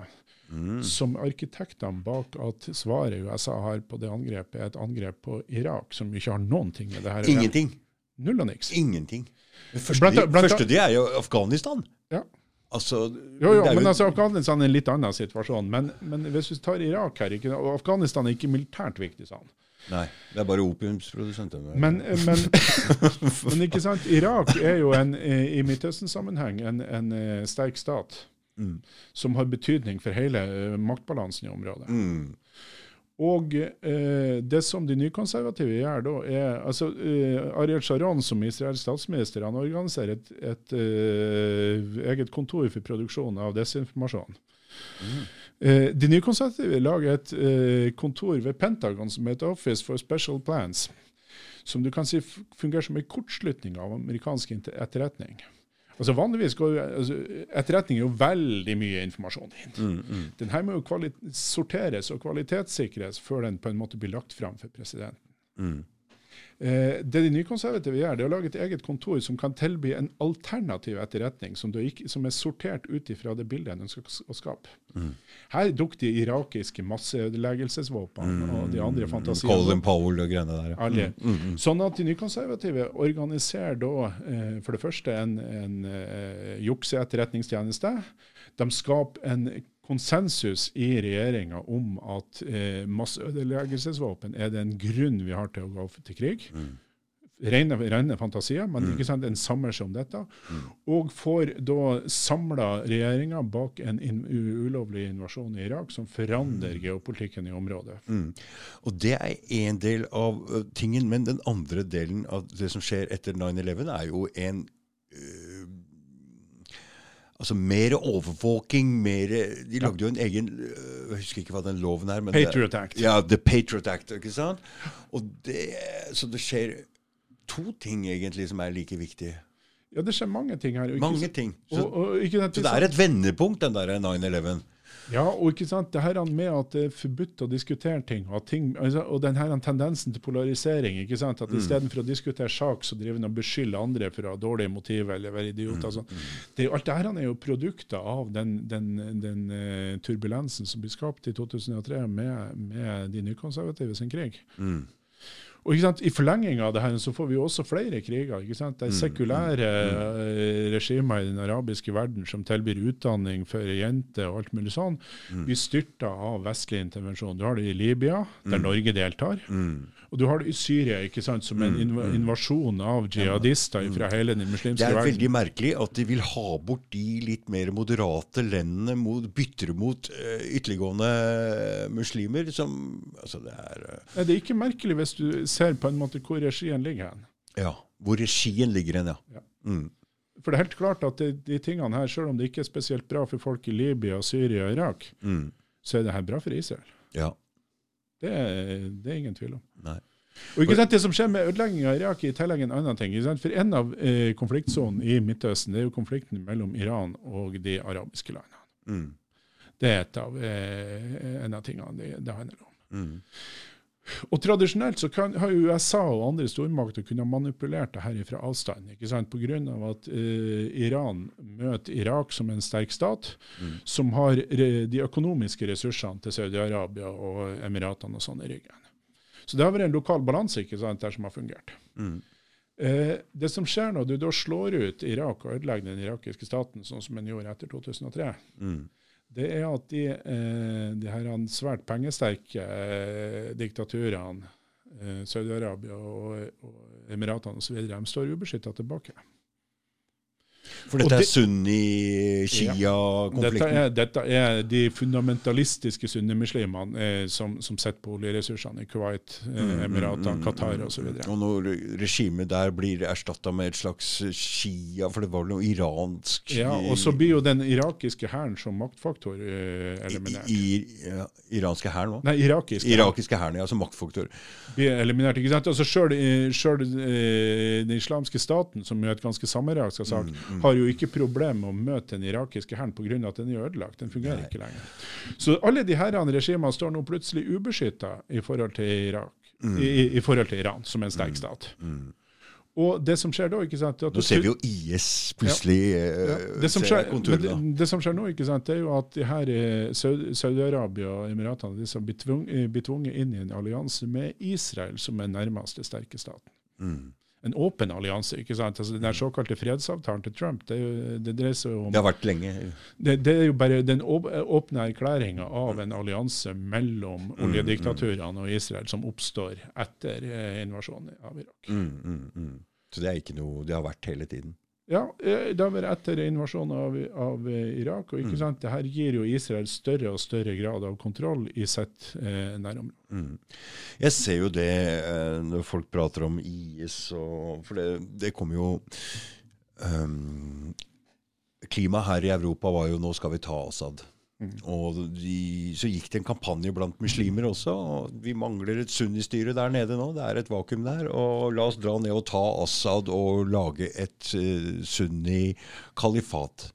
Mm. som arkitektene bak at svaret USA har på det angrepet, er et angrep på Irak, som ikke har noen ting med det her. Ingenting. Null og niks. Ingenting. Det første, Blant- de, blant- første de er jo Afghanistan. Ja. Altså, Jo, jo, men altså Afghanistan er en litt annen situasjon. Men, men hvis vi tar Irak her, ikke, og Afghanistan er ikke militært viktig, sa han. Nei, det er bare opiumsprodusenter. Men, men, [laughs] men ikke sant, Irak er jo en, eh, i Midtøsten-sammenheng en, en eh, sterk stat. mm. som har betydning for hele eh, maktbalansen i området. Mm. Og eh, det som de nykonservative gjør da, er altså eh, Ariel Sharon som Israels statsminister han organiserer et, et eh, eget kontor for produksjon av desinformasjon. Mm. Eh, de nykonservative lager et eh, kontor ved Pentagon som heter Office for Special Plans. som du kan si fungerer som en kortslutning av amerikansk etterretning. Altså Vanligvis går altså, etterretning er jo veldig mye informasjon inn. Mm, mm. Den her må jo sorteres og kvalitetssikres før den på en måte blir lagt fram for presidenten. Mm. Eh, det de nykonservative gjør, det er å lage et eget kontor som kan tilby en alternativ etterretning, som, ikke, som er sortert ut ifra det bildet en ønsker å skape. Mm. Her dukker de irakiske masseødeleggelsesvåpnene mm. og de andre fantasiene Colin Powell og greiene der. Ja. Mm, mm, sånn at de nykonservative organiserer da eh, for det første en, en eh, jukseetterretningstjeneste. De skaper en konsensus i regjeringa om at eh, masseødeleggelsesvåpen er den grunn vi har til å gå til krig. Mm. Rene, rene, fantasier, men mm. ikke sant, en samler seg om dette. Mm. Og får da samla regjeringa bak en in ulovlig invasjon i Irak som forandrer mm. geopolitikken i området. Mm. Og Det er én del av uh, tingen, men den andre delen av det som skjer etter 9-11, er jo en uh, Altså mer overvåking, mer De lagde jo en egen øh, Jeg husker ikke hva den loven er. Men Patriot Act. ja, The Patriot Act. ikke sant? Og det, så det skjer to ting egentlig som er like viktige. Ja, det skjer mange ting her. mange ting. Så, og, og, så det er et vendepunkt, den der 9-11. Ja, og ikke sant, det her med at det er forbudt å diskutere ting, og, ting, altså, og den her tendensen til polarisering. ikke sant, at mm. Istedenfor å diskutere sak, så driver en og beskylder andre for å ha dårlige motiver eller være idioter. Mm. Sånn. Mm. Det, alt det her er jo produkter av den, den, den uh, turbulensen som ble skapt i 2003 med, med de nykonservative sin krig. Mm. Og I forlenging av det her så får vi også flere kriger. ikke sant? Det er mm, sekulære mm, mm. regimer i den arabiske verden som tilbyr utdanning for jenter og alt mulig sånn. Mm. Vi styrter av vestlig intervensjon. Du har det i Libya, der mm. Norge deltar. Mm. Og du har det i Syria, ikke sant, som en inv invasjon av jihadister fra hele den muslimske verden. Det er veldig merkelig at de vil ha bort de litt mer moderate landene, mot, bytter mot uh, ytterliggående muslimer. som, altså det er... Uh, det er ikke merkelig hvis du ser på en måte hvor regien ligger hen. Ja, hvor regien ligger hen, ja. ja. Mm. For det er helt klart at de, de tingene her, selv om det ikke er spesielt bra for folk i Libya, Syria og Irak, mm. så er det her bra for Israel. Ja. Det, det er ingen tvil om. Nei. Og ikke sant, Det som skjer med ødelegging av Irak, i tillegg en annen ting. For En av eh, konfliktsonene i Midtøsten det er jo konflikten mellom Iran og de arabiske landene. Mm. Det er et av, eh, en av tingene det, det handler om. Mm. Og Tradisjonelt så kan, har USA og andre stormakter kunnet manipulert det her fra avstand. ikke sant? Pga. at uh, Iran møter Irak som en sterk stat, mm. som har de økonomiske ressursene til Saudi-Arabia og Emiratene og sånn i ryggen. Så det har vært en lokal balanse ikke sant, der som har fungert. Mm. Uh, det som skjer når du da slår ut Irak og ødelegger den irakiske staten, sånn som en gjorde etter 2003, mm det er at de, eh, de her svært pengesterke eh, diktaturene, eh, Saudi-Arabia og, og Emiratene osv., de står ubeskytta tilbake. For dette er sunni-shia-konflikten? Ja, dette, dette, er de fundamentalistiske sunnimuslimene eh, som, som sitter på oljeressursene i Kuwait, eh, mm, mm, mm, Qatar mm, osv. Og, og når regimet der blir erstatta med et slags shia, for det var noe iransk Ja, og så blir jo den irakiske hæren som maktfaktor eh, eliminert. I, i, ja, iranske hæren òg? Nei, irakiske. Irakiske hæren, ja, som maktfaktor. Blir eliminert, ikke sant? Altså Sjøl eh, den islamske staten, som er et ganske samereaksk sak, mm, mm har jo ikke problem med å møte den irakiske hæren pga. at den er ødelagt. Den fungerer Nei. ikke lenger. Så alle de herrene regimene står nå plutselig ubeskytta i forhold til Irak, mm. i, i, forhold til Iran, som en sterk mm. stat. Mm. Og det som skjer da ikke sant, Nå ser vi jo IS plutselig ja, ja. Det, som skjer, det, det som skjer nå, ikke sant, det er jo at de her eh, Saudi-Arabia og Emiratene som blir tvunget inn i en allianse med Israel som er nærmeste sterke staten. Mm en åpen allianse. ikke sant? Altså Den såkalte fredsavtalen til Trump det, det dreier seg om Det har vært lenge. Det, det er jo bare den åpne erklæringa av en allianse mellom mm, oljediktaturene og Israel som oppstår etter eh, invasjonen av Irak. Mm, mm, mm. Så det er ikke noe Det har vært hele tiden? Ja, eh, det har vært etter invasjonen av, av eh, Irak. og ikke mm. sant, det her gir jo Israel større og større grad av kontroll i sitt eh, nærområde. Mm. Jeg ser jo det eh, når folk prater om IS, og, for det, det kommer jo um, Klimaet her i Europa var jo 'nå skal vi ta Assad'. Mm. Og de, så gikk det en kampanje blant muslimer også. og Vi mangler et sunnistyre der nede nå. Det er et vakuum der. og La oss dra ned og ta Assad og lage et uh, sunni-kalifat.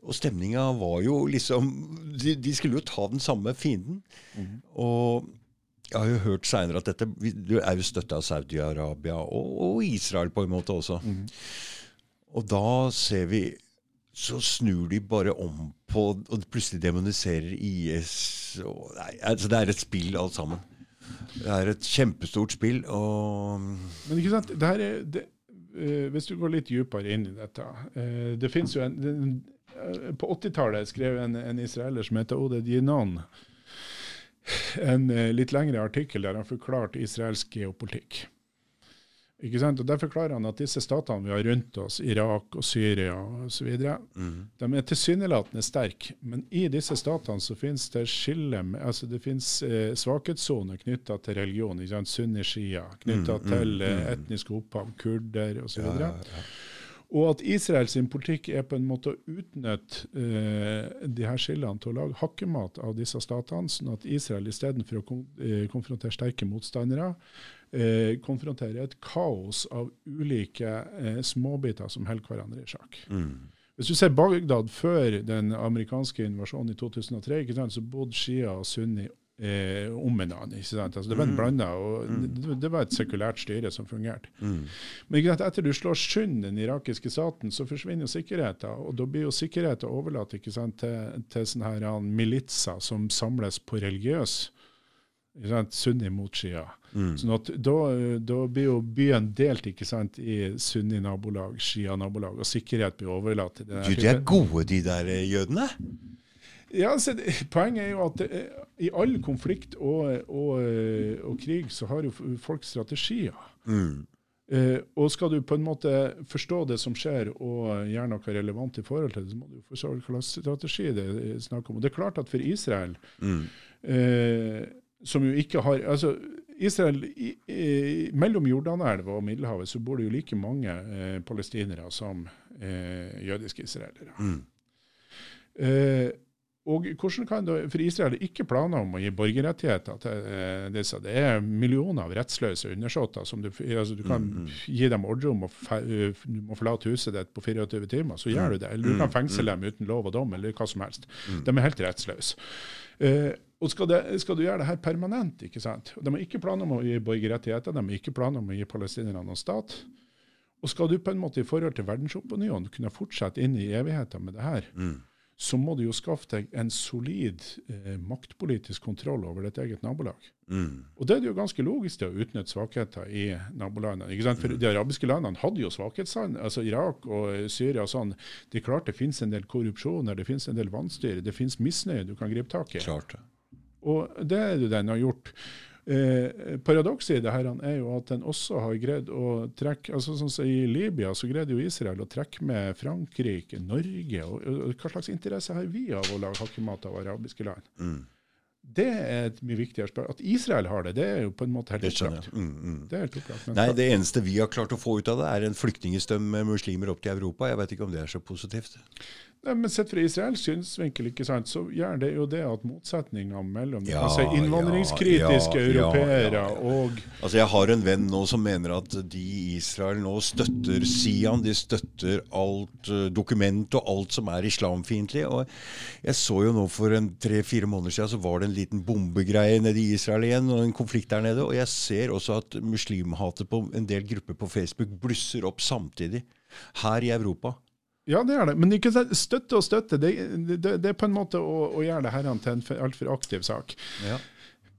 Og stemninga var jo liksom de, de, skulle jo ta den samme fienden. Mm. Og jeg har jo hørt seinere at dette Du er jo støtta av Saudi-Arabia og, og, Israel på en måte også. Mm. Og da ser vi så snur de bare om på Og plutselig demoniserer IS. Og, nei, altså det er et spill, alt sammen. Det er et kjempestort spill. Og Men ikke sant, det her er, det, uh, Hvis du går litt dypere inn i dette uh, Det jo en, en uh, På 80-tallet skrev en, en, israeler som heter Oded Yinon en litt lengre artikkel der han forklarte israelsk geopolitikk. Ikke sant? Og Der forklarer han at disse statene vi har rundt oss, Irak og Syria osv., mm. de er tilsynelatende sterke. Men i disse statene så finnes det skille, altså det finnes eh, svakhetssoner knytta til religion. ikke sant? Sunni-shia, knytta mm, mm, til eh, mm, etnisk opphav, kurder osv. Ja, ja, ja. Og at Israels politikk er på en måte å utnytte eh, de her skillene til å lage hakkemat av disse statene, sånn at Israel istedenfor å kon uh, konfrontere sterke motstandere, uh, konfronterer et kaos av ulike eh, småbiter som holder hverandre i sjakk. Mm. Hvis du ser Bagdad før den amerikanske invasjonen i 2003, så bodde Shia og Sunni eh, om hverandre. Altså, det var en mm. blanda, og mm. det, det, var et sekulært styre som fungerte. Mm. Men sant, etter du slår sund den irakiske staten, så forsvinner jo sikkerheten. Og da blir jo sikkerheten overlatt sant, til, til sånne her militser som samles på religiøs. Sunni mot Shia. Mm. Sånn at da, da, blir jo byen delt ikke sant, i sunni-nabolag, Shia-nabolag, og sikkerhet blir overlatt til den. Du, de er gode, de der eh, jødene? Ja, altså, Poenget er jo at det, i all konflikt og, og, og, krig så har jo folk strategier. Mm. Eh, og skal du på en måte forstå det som skjer og gjøre noe relevant i forhold til det, så må du forstå hva slags strategi det er snakk om. Og det er klart at for Israel, mm. eh, som jo ikke har altså Israel, i, i, Mellom Jordanelva og Middelhavet så bor det jo like mange eh, palestinere som eh, jødiske israelere. Mm. Eh, og hvordan kan det, For Israel er ikke planer om å gi borgerrettigheter til eh, disse. Det er millioner av rettsløse undersåtter. som Du, altså du kan mm, mm. gi dem ordre om å må forlate huset ditt på 24 timer, så gjør du det. Eller du kan mm, fengsle mm. dem uten lov og dom, eller hva som helst. Mm. De er helt rettsløse. Og skal, det, skal, du gjøre det her permanent ikke sant? De har ikke planer om å gi borgerrettigheter, de har ikke planer om å gi palestinerne noen stat. Og skal du på en måte i forhold til verdensopinionen kunne fortsette inn i evigheten med det her, mm så må du jo skaffe deg en solid eh, maktpolitisk kontroll over ditt eget nabolag. Mm. Og det er det jo ganske logisk til å utnytte svakheter i nabolandene. ikke sant? For mm. De arabiske landene hadde jo svakhetsland. altså Irak og eh, Syria og sånn. Det er klart det finnes en del korrupsjoner, det finnes en del vanstyre, det finnes misnøye du kan gripe tak i. Klart det. Og det er det den har gjort. Eh, paradokset i det her er jo at den også har greid å trekke altså sånn som I Libya så greide jo Israel å trekke med Frankrike, Norge. og, og Hva slags interesse har vi av å lage hakkemat av arabiske land? Mm. Det er et mye viktigere spørsmål. At Israel har det, det er jo på en måte helt opplagt. Mm, mm. Det er. Nei, det eneste vi har klart å få ut av det, er en flyktningstøm med muslimer opp til Europa. Jeg vet ikke om det er så positivt. Nei, men Sett fra Israels synsvinkel ikke sant, så gjør det jo det at motsetninga mellom ja, altså innvandringskritiske ja, europeere ja, og Altså Jeg har en venn nå som mener at de i Israel nå støtter Sian. De støtter alt uh, dokument og alt som er islamfiendtlig. Og jeg så jo nå for en tre-fire måneder siden så var det en liten bombegreie nede i Israel igjen, og en konflikt der nede. Og jeg ser også at muslimhatet på en del grupper på Facebook blusser opp samtidig her i Europa. Ja, det er det. Men ikke støtte og støtte, det, det, det er på en måte å, å gjøre det her til en altfor aktiv sak. Ja.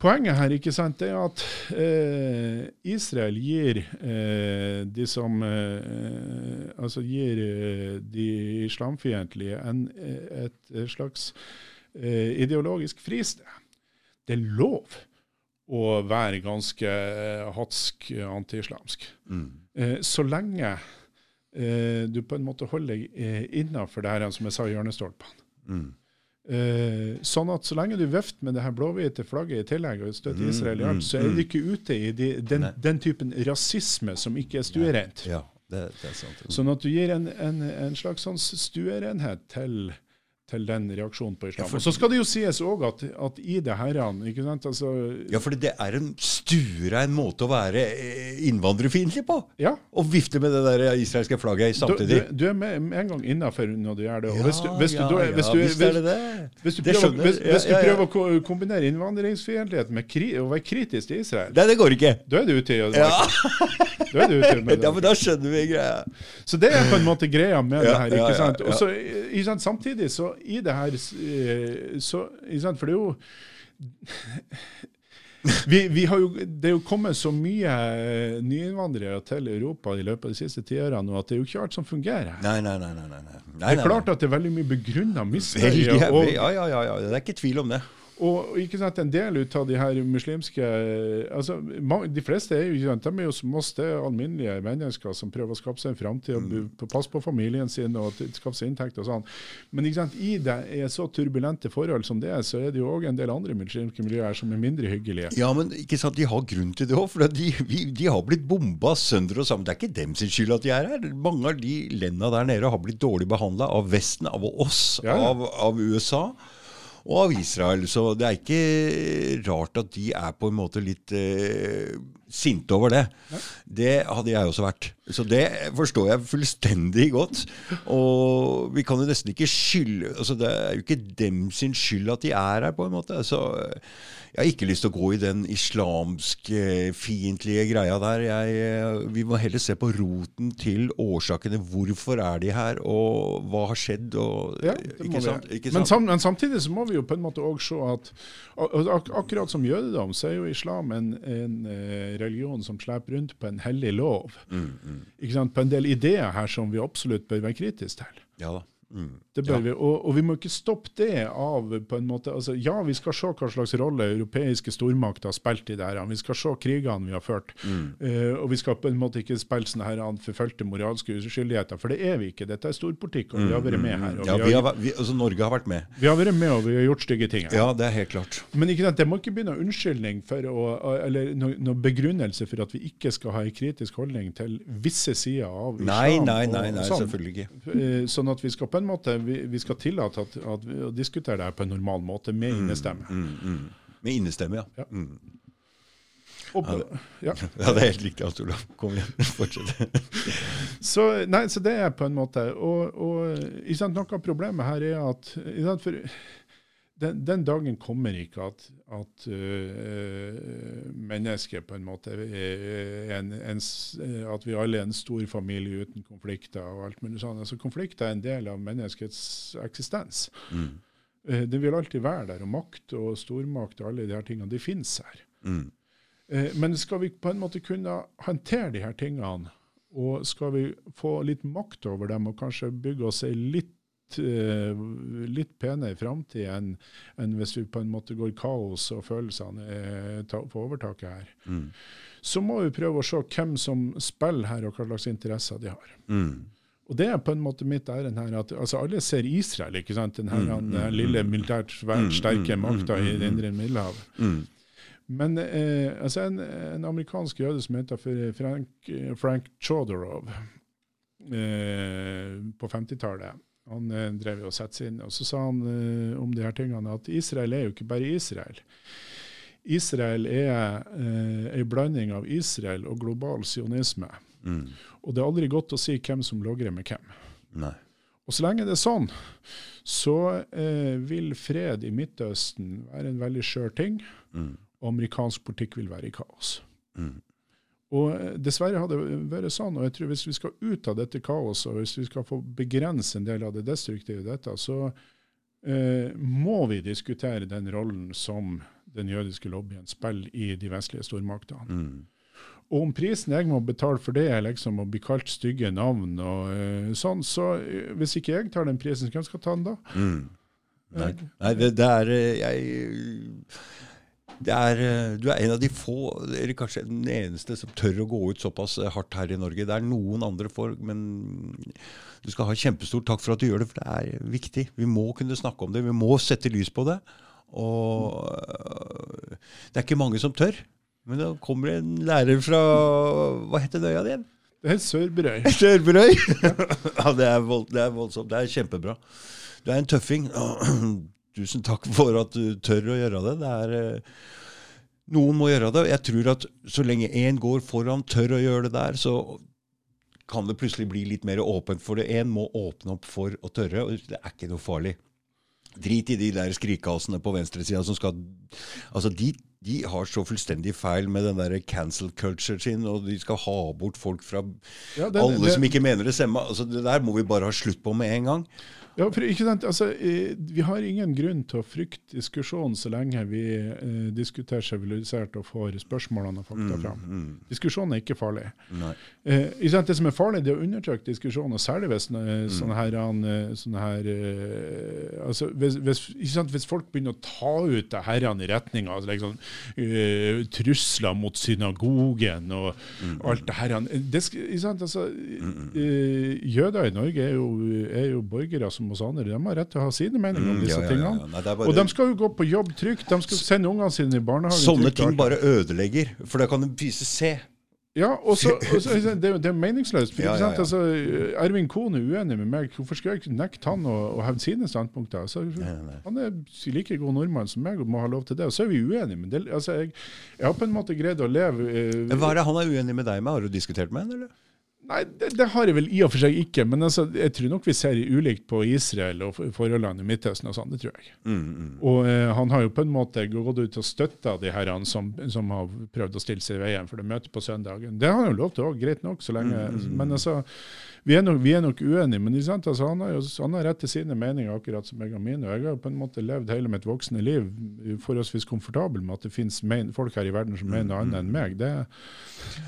Poenget her ikke sant, det er at eh, Israel gir eh, de som eh, Altså gir eh, de islamfiendtlige et, et, slags eh, ideologisk fristed. Det er lov å være ganske eh, hatsk antiislamsk. Mm. så lenge eh, du på en måte holder deg eh, innafor det her som jeg sa, hjørnestolpene. Mm. Eh, sånn at så lenge du vifter med det her blåhvite flagget i tillegg og støtter mm, Israel i alt, mm, så er du mm. ikke ute i de, den, den, typen rasisme som ikke er stuerent. Ja, det, det er sant. Sånn at du gir en, en, en slags sånn stuerenhet til til den reaksjonen på islam. Og Så skal det jo sies òg at, at, i det her... ikke sant, altså, Ja, for det er en stuerein måte å være eh, innvandrerfiendtlig på. Ja. Å vifte med det der israelske flagget samtidig. Du, du, er med, med en gang innafor når du gjør det. Og ja, hvis du, hvis du, ja, hvis ja, du, det det. Hvis du Det prøver, hvis, hvis du ja, ja, ja. prøver å kombinere innvandringsfiendtlighet med kri, å være kritisk til Israel, Nei, det går ikke. da er du ute i å Ja. Da er du ute med [laughs] ja, men da skjønner vi greia. Så det er på en måte greia med det Ja, her. ja, ikke ja, sant? Og så, ikke sant? Samtidig så i det her eh, så? For det er jo [laughs] vi, vi har jo, Det er jo kommet så mye eh, nyinnvandrere til Europa i løpet av de siste tiårene nå at det er jo ikke alt som fungerer. Nei, nei, nei. nei, nei. nei. Det er klart at det er veldig mye begrunna misnøye. Ja, ja, ja, ja. Det er ikke tvil om det. Og ikke sant, en del ut av de her muslimske altså, ma- De fleste er jo ikke sant, de er jo som oss, det er alminnelige mennesker som prøver å skape seg en framtid og Mm. passe på familien sin og skaffe seg inntekt og sånn. Men ikke sant, i det er så turbulente forhold som det er, så er det jo òg en del andre muslimske miljøer som er mindre hyggelige. Ja, men ikke sant, de har grunn til det òg. For de, vi, de har blitt bomba sønder og sammen. Det er ikke dem sin skyld at de er her. Mange av de lenda der nede har blitt dårlig behandla av Vesten, av oss, ja. Av, av USA. Og av Israel. Så det er ikke rart at de er på en måte litt eh, sinte over det. Det hadde jeg også vært. Så det forstår jeg fullstendig godt. Og vi kan jo nesten ikke skylde altså Det er jo ikke dem sin skyld at de er her, på en måte. Så jeg har ikke lyst til å gå i den islamsk-fiendtlige greia der. Jeg, eh, vi må heller se på roten til årsakene. Hvorfor er de her, og hva har skjedd? Og, Ja, må ikke vi. sant? Men, sam, men samtidig så må vi jo på en måte òg se at ak ak akkurat som jødedom, så er jo islam en, en eh, religion som slipper rundt på en hellig lov. Mm, Ikke sant? På en del ideer her som vi absolutt bør være kritiske til. ja da. Mm. Det bør Ja. vi, og, og vi må ikke stoppe det av på en måte, altså Ja, vi skal se hva slags rolle europeiske stormakter har spilt i det her. Vi skal se krigene vi har ført. Mm. Uh, og vi skal på en måte ikke spille sånne her forfølte moralske uskyldigheter, for det er vi ikke. Dette er storpolitikk, og vi har vært med her. Og Mm, Ja, vi, har, vi, altså Norge har vært med. vi har vært med, og vi har gjort stygge ting. her. Ja, det er helt klart. Men ikke sant, det må ikke bli noen unnskyldning for å, eller noen noe begrunnelse for at vi ikke skal ha en kritisk holdning til visse sider av islam. Nei, nei, nei, nei, og nei sånn. selvfølgelig ikke. Uh, Sånn at vi skal på en måte, vi, vi skal tillate at, at vi, diskuterer det her på en normal måte, med innestemme. Mm, mm. Med innestemme, ja. Ja. Mm. Og, ja. [laughs] Ja, det er helt riktig, Hans Olav. Kom igjen, [laughs] fortsett. [laughs] Så, nei, så det er på en måte Og, og sant, noe av problemet her er at sant, for den, den dagen kommer ikke at, at uh, mennesket på en måte er en, en, At vi alle er en stor familie uten konflikter og alt mulig sånn. Altså, konflikter er en del av menneskets eksistens. Mm. Uh, Det vil alltid være der. Og makt og stormakt og alle de her tingene, de finnes her. Mm. Uh, Men skal vi på en måte kunne håndtere de her tingene, og skal vi få litt makt over dem og kanskje bygge oss ei litt, litt penere framtid enn enn hvis vi på en måte går kaos og følelsene på får overtaket her, Mm. så må vi prøve å se hvem som spiller her, og hva slags interesser de har. Mm. Og det er på en måte mitt ærend her. at altså Alle ser Israel, ikke sant? den her, Mm, den mm, lille militært svært sterke mm, makta mm, i det mm. indre Middelhavet. Mm. Men eh, altså en, en amerikansk jøde som heter Frank, Frank Chodorov eh, på 50-tallet, han eh, drev og satte seg inn, og så sa han eh, om de her tingene at Israel er jo ikke bare Israel. Israel er eh, en blanding av Israel og global sionisme. Mm. Og det er aldri godt å si hvem som logrer med hvem. Nei. Og så lenge det er sånn, så eh, vil fred i Midtøsten være en veldig skjør ting, Mm. og amerikansk politikk vil være i kaos. Mm. Og eh, dessverre har det vært sånn, og jeg tror hvis vi skal ut av dette kaoset, og hvis vi skal få begrense en del av det destruktive i dette, så eh, må vi diskutere den rollen som den jødiske lobbyen spiller i de vestlige stormaktene. Mm. Og om prisen jeg må betale for det er liksom å bli kalt stygge navn og eh, sånn, så eh, hvis ikke jeg tar den prisen, hvem skal ta den da? Mm. Nei, Nei det, det er eh, Jeg er, eh, du er en av de få, eller kanskje den eneste, som tør å gå ut såpass eh, hardt her i Norge. Det er noen andre folk, men du skal ha kjempestor takk for at du gjør det, for det er viktig. Vi må kunne snakke om det. Vi må sette lys på det. Og øh, det er ikke mange som tør. Men da kommer en lærer fra Hva heter den øya di? Det er Sørberøy. [laughs] Sørberøy! [laughs] ja, det er, vold, det er voldsomt. Det er kjempebra. Du er en tøffing. [clears throat] Tusen takk for at du tør å gjøre det. Det er... Eh, noen må gjøre det. Jeg tror at så lenge én går foran, tør å gjøre det der, så kan det plutselig bli litt mer åpent for det. Én må åpne opp for å tørre, og det er ikke noe farlig. Drit i de der skrikhalsene på venstresida som skal Altså, de, de, har så fullstendig feil med den der cancel culture sin, og de skal ha bort folk fra ja, den, alle det, som ikke mener det samme. Altså, det der må vi bare ha slutt på med en gang. Ja, for ikke sant, altså, Vi har ingen grunn til å frykte diskusjon så lenge vi eh, diskuterer sivilisert og får spørsmålene og fakta mm, fram. Mm, mm. Diskusjon er ikke farlig. Eh, ikke sant, det som er farlig, det er å undertrykke diskusjon, og særlig hvis eh, mm. sånne her, eh, sånne her eh, altså, hvis, hvis, sant, hvis, folk begynner å ta ut det herrene i retning av liksom, trusler mot synagogen og mm, alt det her det, altså, Jøder i Norge er jo, er jo borgere som som oss andre. De har rett til å ha sine meninger om mm, disse ja, ja, tingene. Nei, bare... Og de skal jo gå på jobb trygt. De skal sende ungene sine i barnehagen Sånne ting bare ødelegger, for da kan de vise se. Ja, og så, det, det, er meningsløst. For, ja, ja, ja. Altså, Ervin Kohn er uenig med meg. Hvorfor skal jeg nekte han å, å hevde sine standpunkter? Altså. Han er like god nordmann som meg og må ha lov til det. Og så er vi uenige. Men det, altså, jeg, jeg, har på en måte greid å leve eh, Hva er det han er uenig med deg med? Har du diskutert med han, eller? Nei, det, det, har jeg vel i og for seg ikke. Men altså, jeg tror nok vi ser ulikt på Israel og forholdene i Midtøsten og sånn. Det tror jeg. Mm, mm. Og eh, han har jo på en måte gått ut og støtta de herrene som, som, har prøvd å stille seg i veien for det møtet på søndagen. Det har han jo lov til òg, greit nok, så lenge mm, mm. Men altså, vi er nok, vi er nok uenige, men altså, han, har jo, han har rett til sine meninger, akkurat som jeg har mine. Jeg har på en måte levd hele mitt voksne liv forholdsvis komfortabel med at det finnes folk her i verden som mener noe annet enn meg. Det,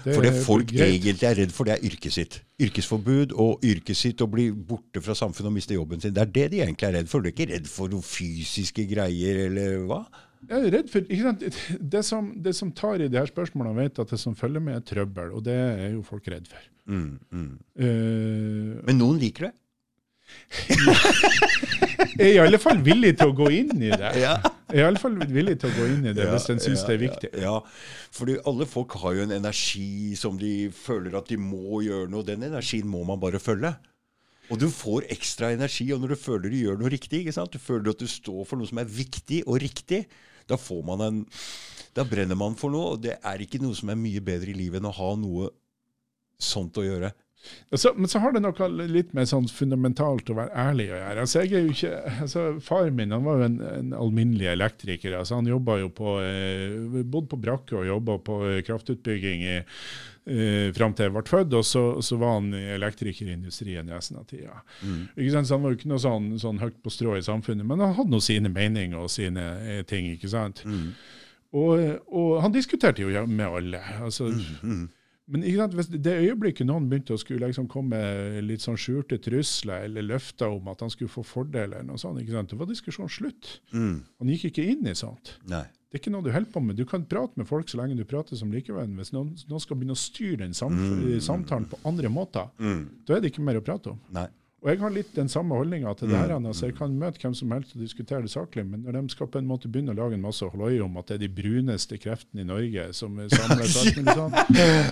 det for det folk greit. egentlig er redd for, det er yrket sitt. Yrkesforbud og yrket sitt, å bli borte fra samfunnet og miste jobben sin. Det er det de egentlig er redd for. Du er ikke redd for noen fysiske greier, eller hva? Jeg er redd for, ikke sant? Det som, det som tar i de her spørsmålene, vet at det som følger med, er trøbbel. Og det er jo folk redd for. Mm, mm. Uh, Men noen liker det? jeg er i alle fall villig til å gå inn i det. Ja. Jeg er i alle fall villig til å gå inn i det ja, hvis en syns ja, det er viktig. Ja, fordi alle folk har jo en energi som de føler at de må gjøre noe. Den energien må man bare følge. Og du får ekstra energi og når du føler du gjør noe riktig. ikke sant? Du føler at du står for noe som er viktig og riktig. Da får man en Da brenner man for noe, og det er ikke noe som er mye bedre i livet enn å ha noe sånt å gjøre. Altså, men så har det noe litt mer sånn fundamentalt å være ærlig å gjøre. Altså, jeg er jo ikke, altså, Faren min han var jo en, en alminnelig elektriker. Altså, han jo på, eh, bodde på brakke og jobba på eh, kraftutbygging i, eh, fram til jeg ble født, og så, så var han elektriker i industrien resten av tida. Mm. Så han var jo ikke noe sånn, sånn, høyt på strå i samfunnet, men han hadde nå sine meninger og sine eh, ting. ikke sant? Mm. Og, og, han diskuterte jo med alle. altså mm. Men hvis det øyeblikket noen begynte å skulle liksom komme med litt sånn skjulte trusler eller løfter om at han skulle få fordeler, eller noe sånt, det var diskusjonen slutt. Mm. Han gikk ikke inn i sånt. Nei. Det er ikke noe du holder på med. Du kan prate med folk så lenge du prater som likevenn. Hvis noen, noen, skal begynne å styre den mm. samtalen på andre måter, mm. da er det ikke mer å prate om. Nei. Og Jeg har litt den samme holdninga til det her. Mm. altså Jeg kan møte hvem som helst og diskutere det saklig, men når de skal på en måte begynne å lage en masse halloi om at det er de bruneste kreftene i Norge som samler [laughs] sånn,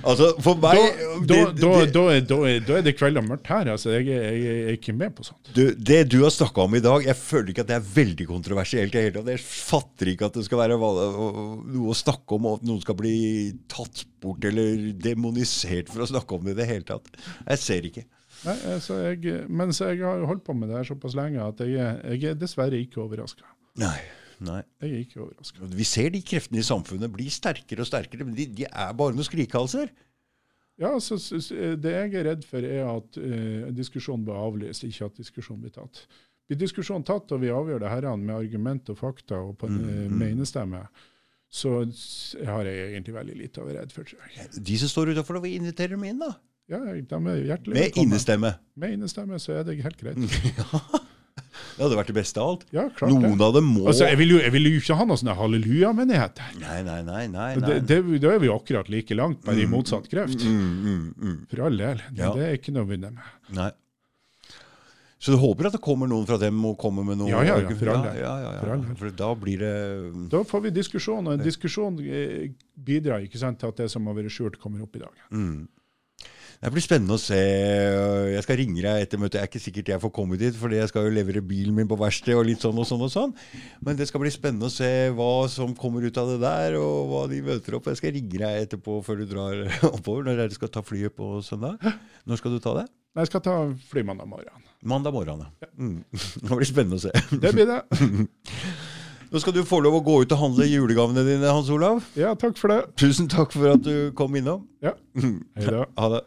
altså, for meg Da, da, da, da er det kveld og mørkt her. altså Jeg, jeg, jeg er ikke med på sånt. Du, det du har snakka om i dag, jeg føler ikke at det er veldig kontroversielt. Jeg fatter ikke at det skal være noe å snakke om, og at noen skal bli tatt bort eller demonisert for å snakke om det i det hele tatt. Jeg ser ikke. Nei, altså jeg, men så jeg har holdt på med det her såpass lenge at jeg, jeg er dessverre ikke overraska. Nei, nei. Jeg er ikke overraska. Vi ser de kreftene i samfunnet bli sterkere og sterkere, men de, de er bare noen skrikehalser. Ja, så, Det jeg er redd for, er at uh, diskusjonen blir avlyst, ikke at diskusjonen blir tatt. Blir diskusjonen tatt, og vi avgjør det her med argument og fakta og på en mm, uh, menestemme, så har jeg egentlig veldig lite å være redd for. tror jeg. De som står utafor, inviterer dem inn, da? Ja, de er hjertelig Med innestemme? Med innestemme, så er det helt greit. [laughs] Det hadde vært det beste av alt. Ja, klart Noen det. av dem må altså, jeg, vil jo, jeg vil jo ikke ha noe sånn halleluja-menigheter. Nei, nei, nei, nei, nei. Da er vi jo akkurat like langt, bare mm, i motsatt kreft. Mm, mm, mm, For all del. Ja. det er ikke noe å vinne med. Nei. Så du håper at det kommer noen fra dem og kommer med noe? Ja, ja, ja, for all del. Ja, ja, ja, For da blir det Da får vi diskusjon, og en diskusjon eh, bidrar ikke sant, til at det som har vært skjult, kommer opp i dag. Mm. Det blir spennende å se. Jeg skal ringe deg etter møtet. Jeg er ikke sikkert jeg får komme dit, for jeg skal jo levere bilen min på verksted og litt sånn og sånn og sånn. Men det skal bli spennende å se hva som kommer ut av det der, og hva de møter opp. Jeg skal ringe deg etterpå før du drar [laughs] oppover. Når du skal ta flyet på søndag? Når skal du ta det? Jeg skal ta fly mandag morgen. Mandag morgen, ja. Mm. [laughs] Det blir spennende å se. Det blir det. [laughs] Nå skal du få lov å gå ut og handle julegavene dine, Hans Olav. Ja, takk for det. Tusen takk for at du kom innom. Ja. Hei da. Ha det.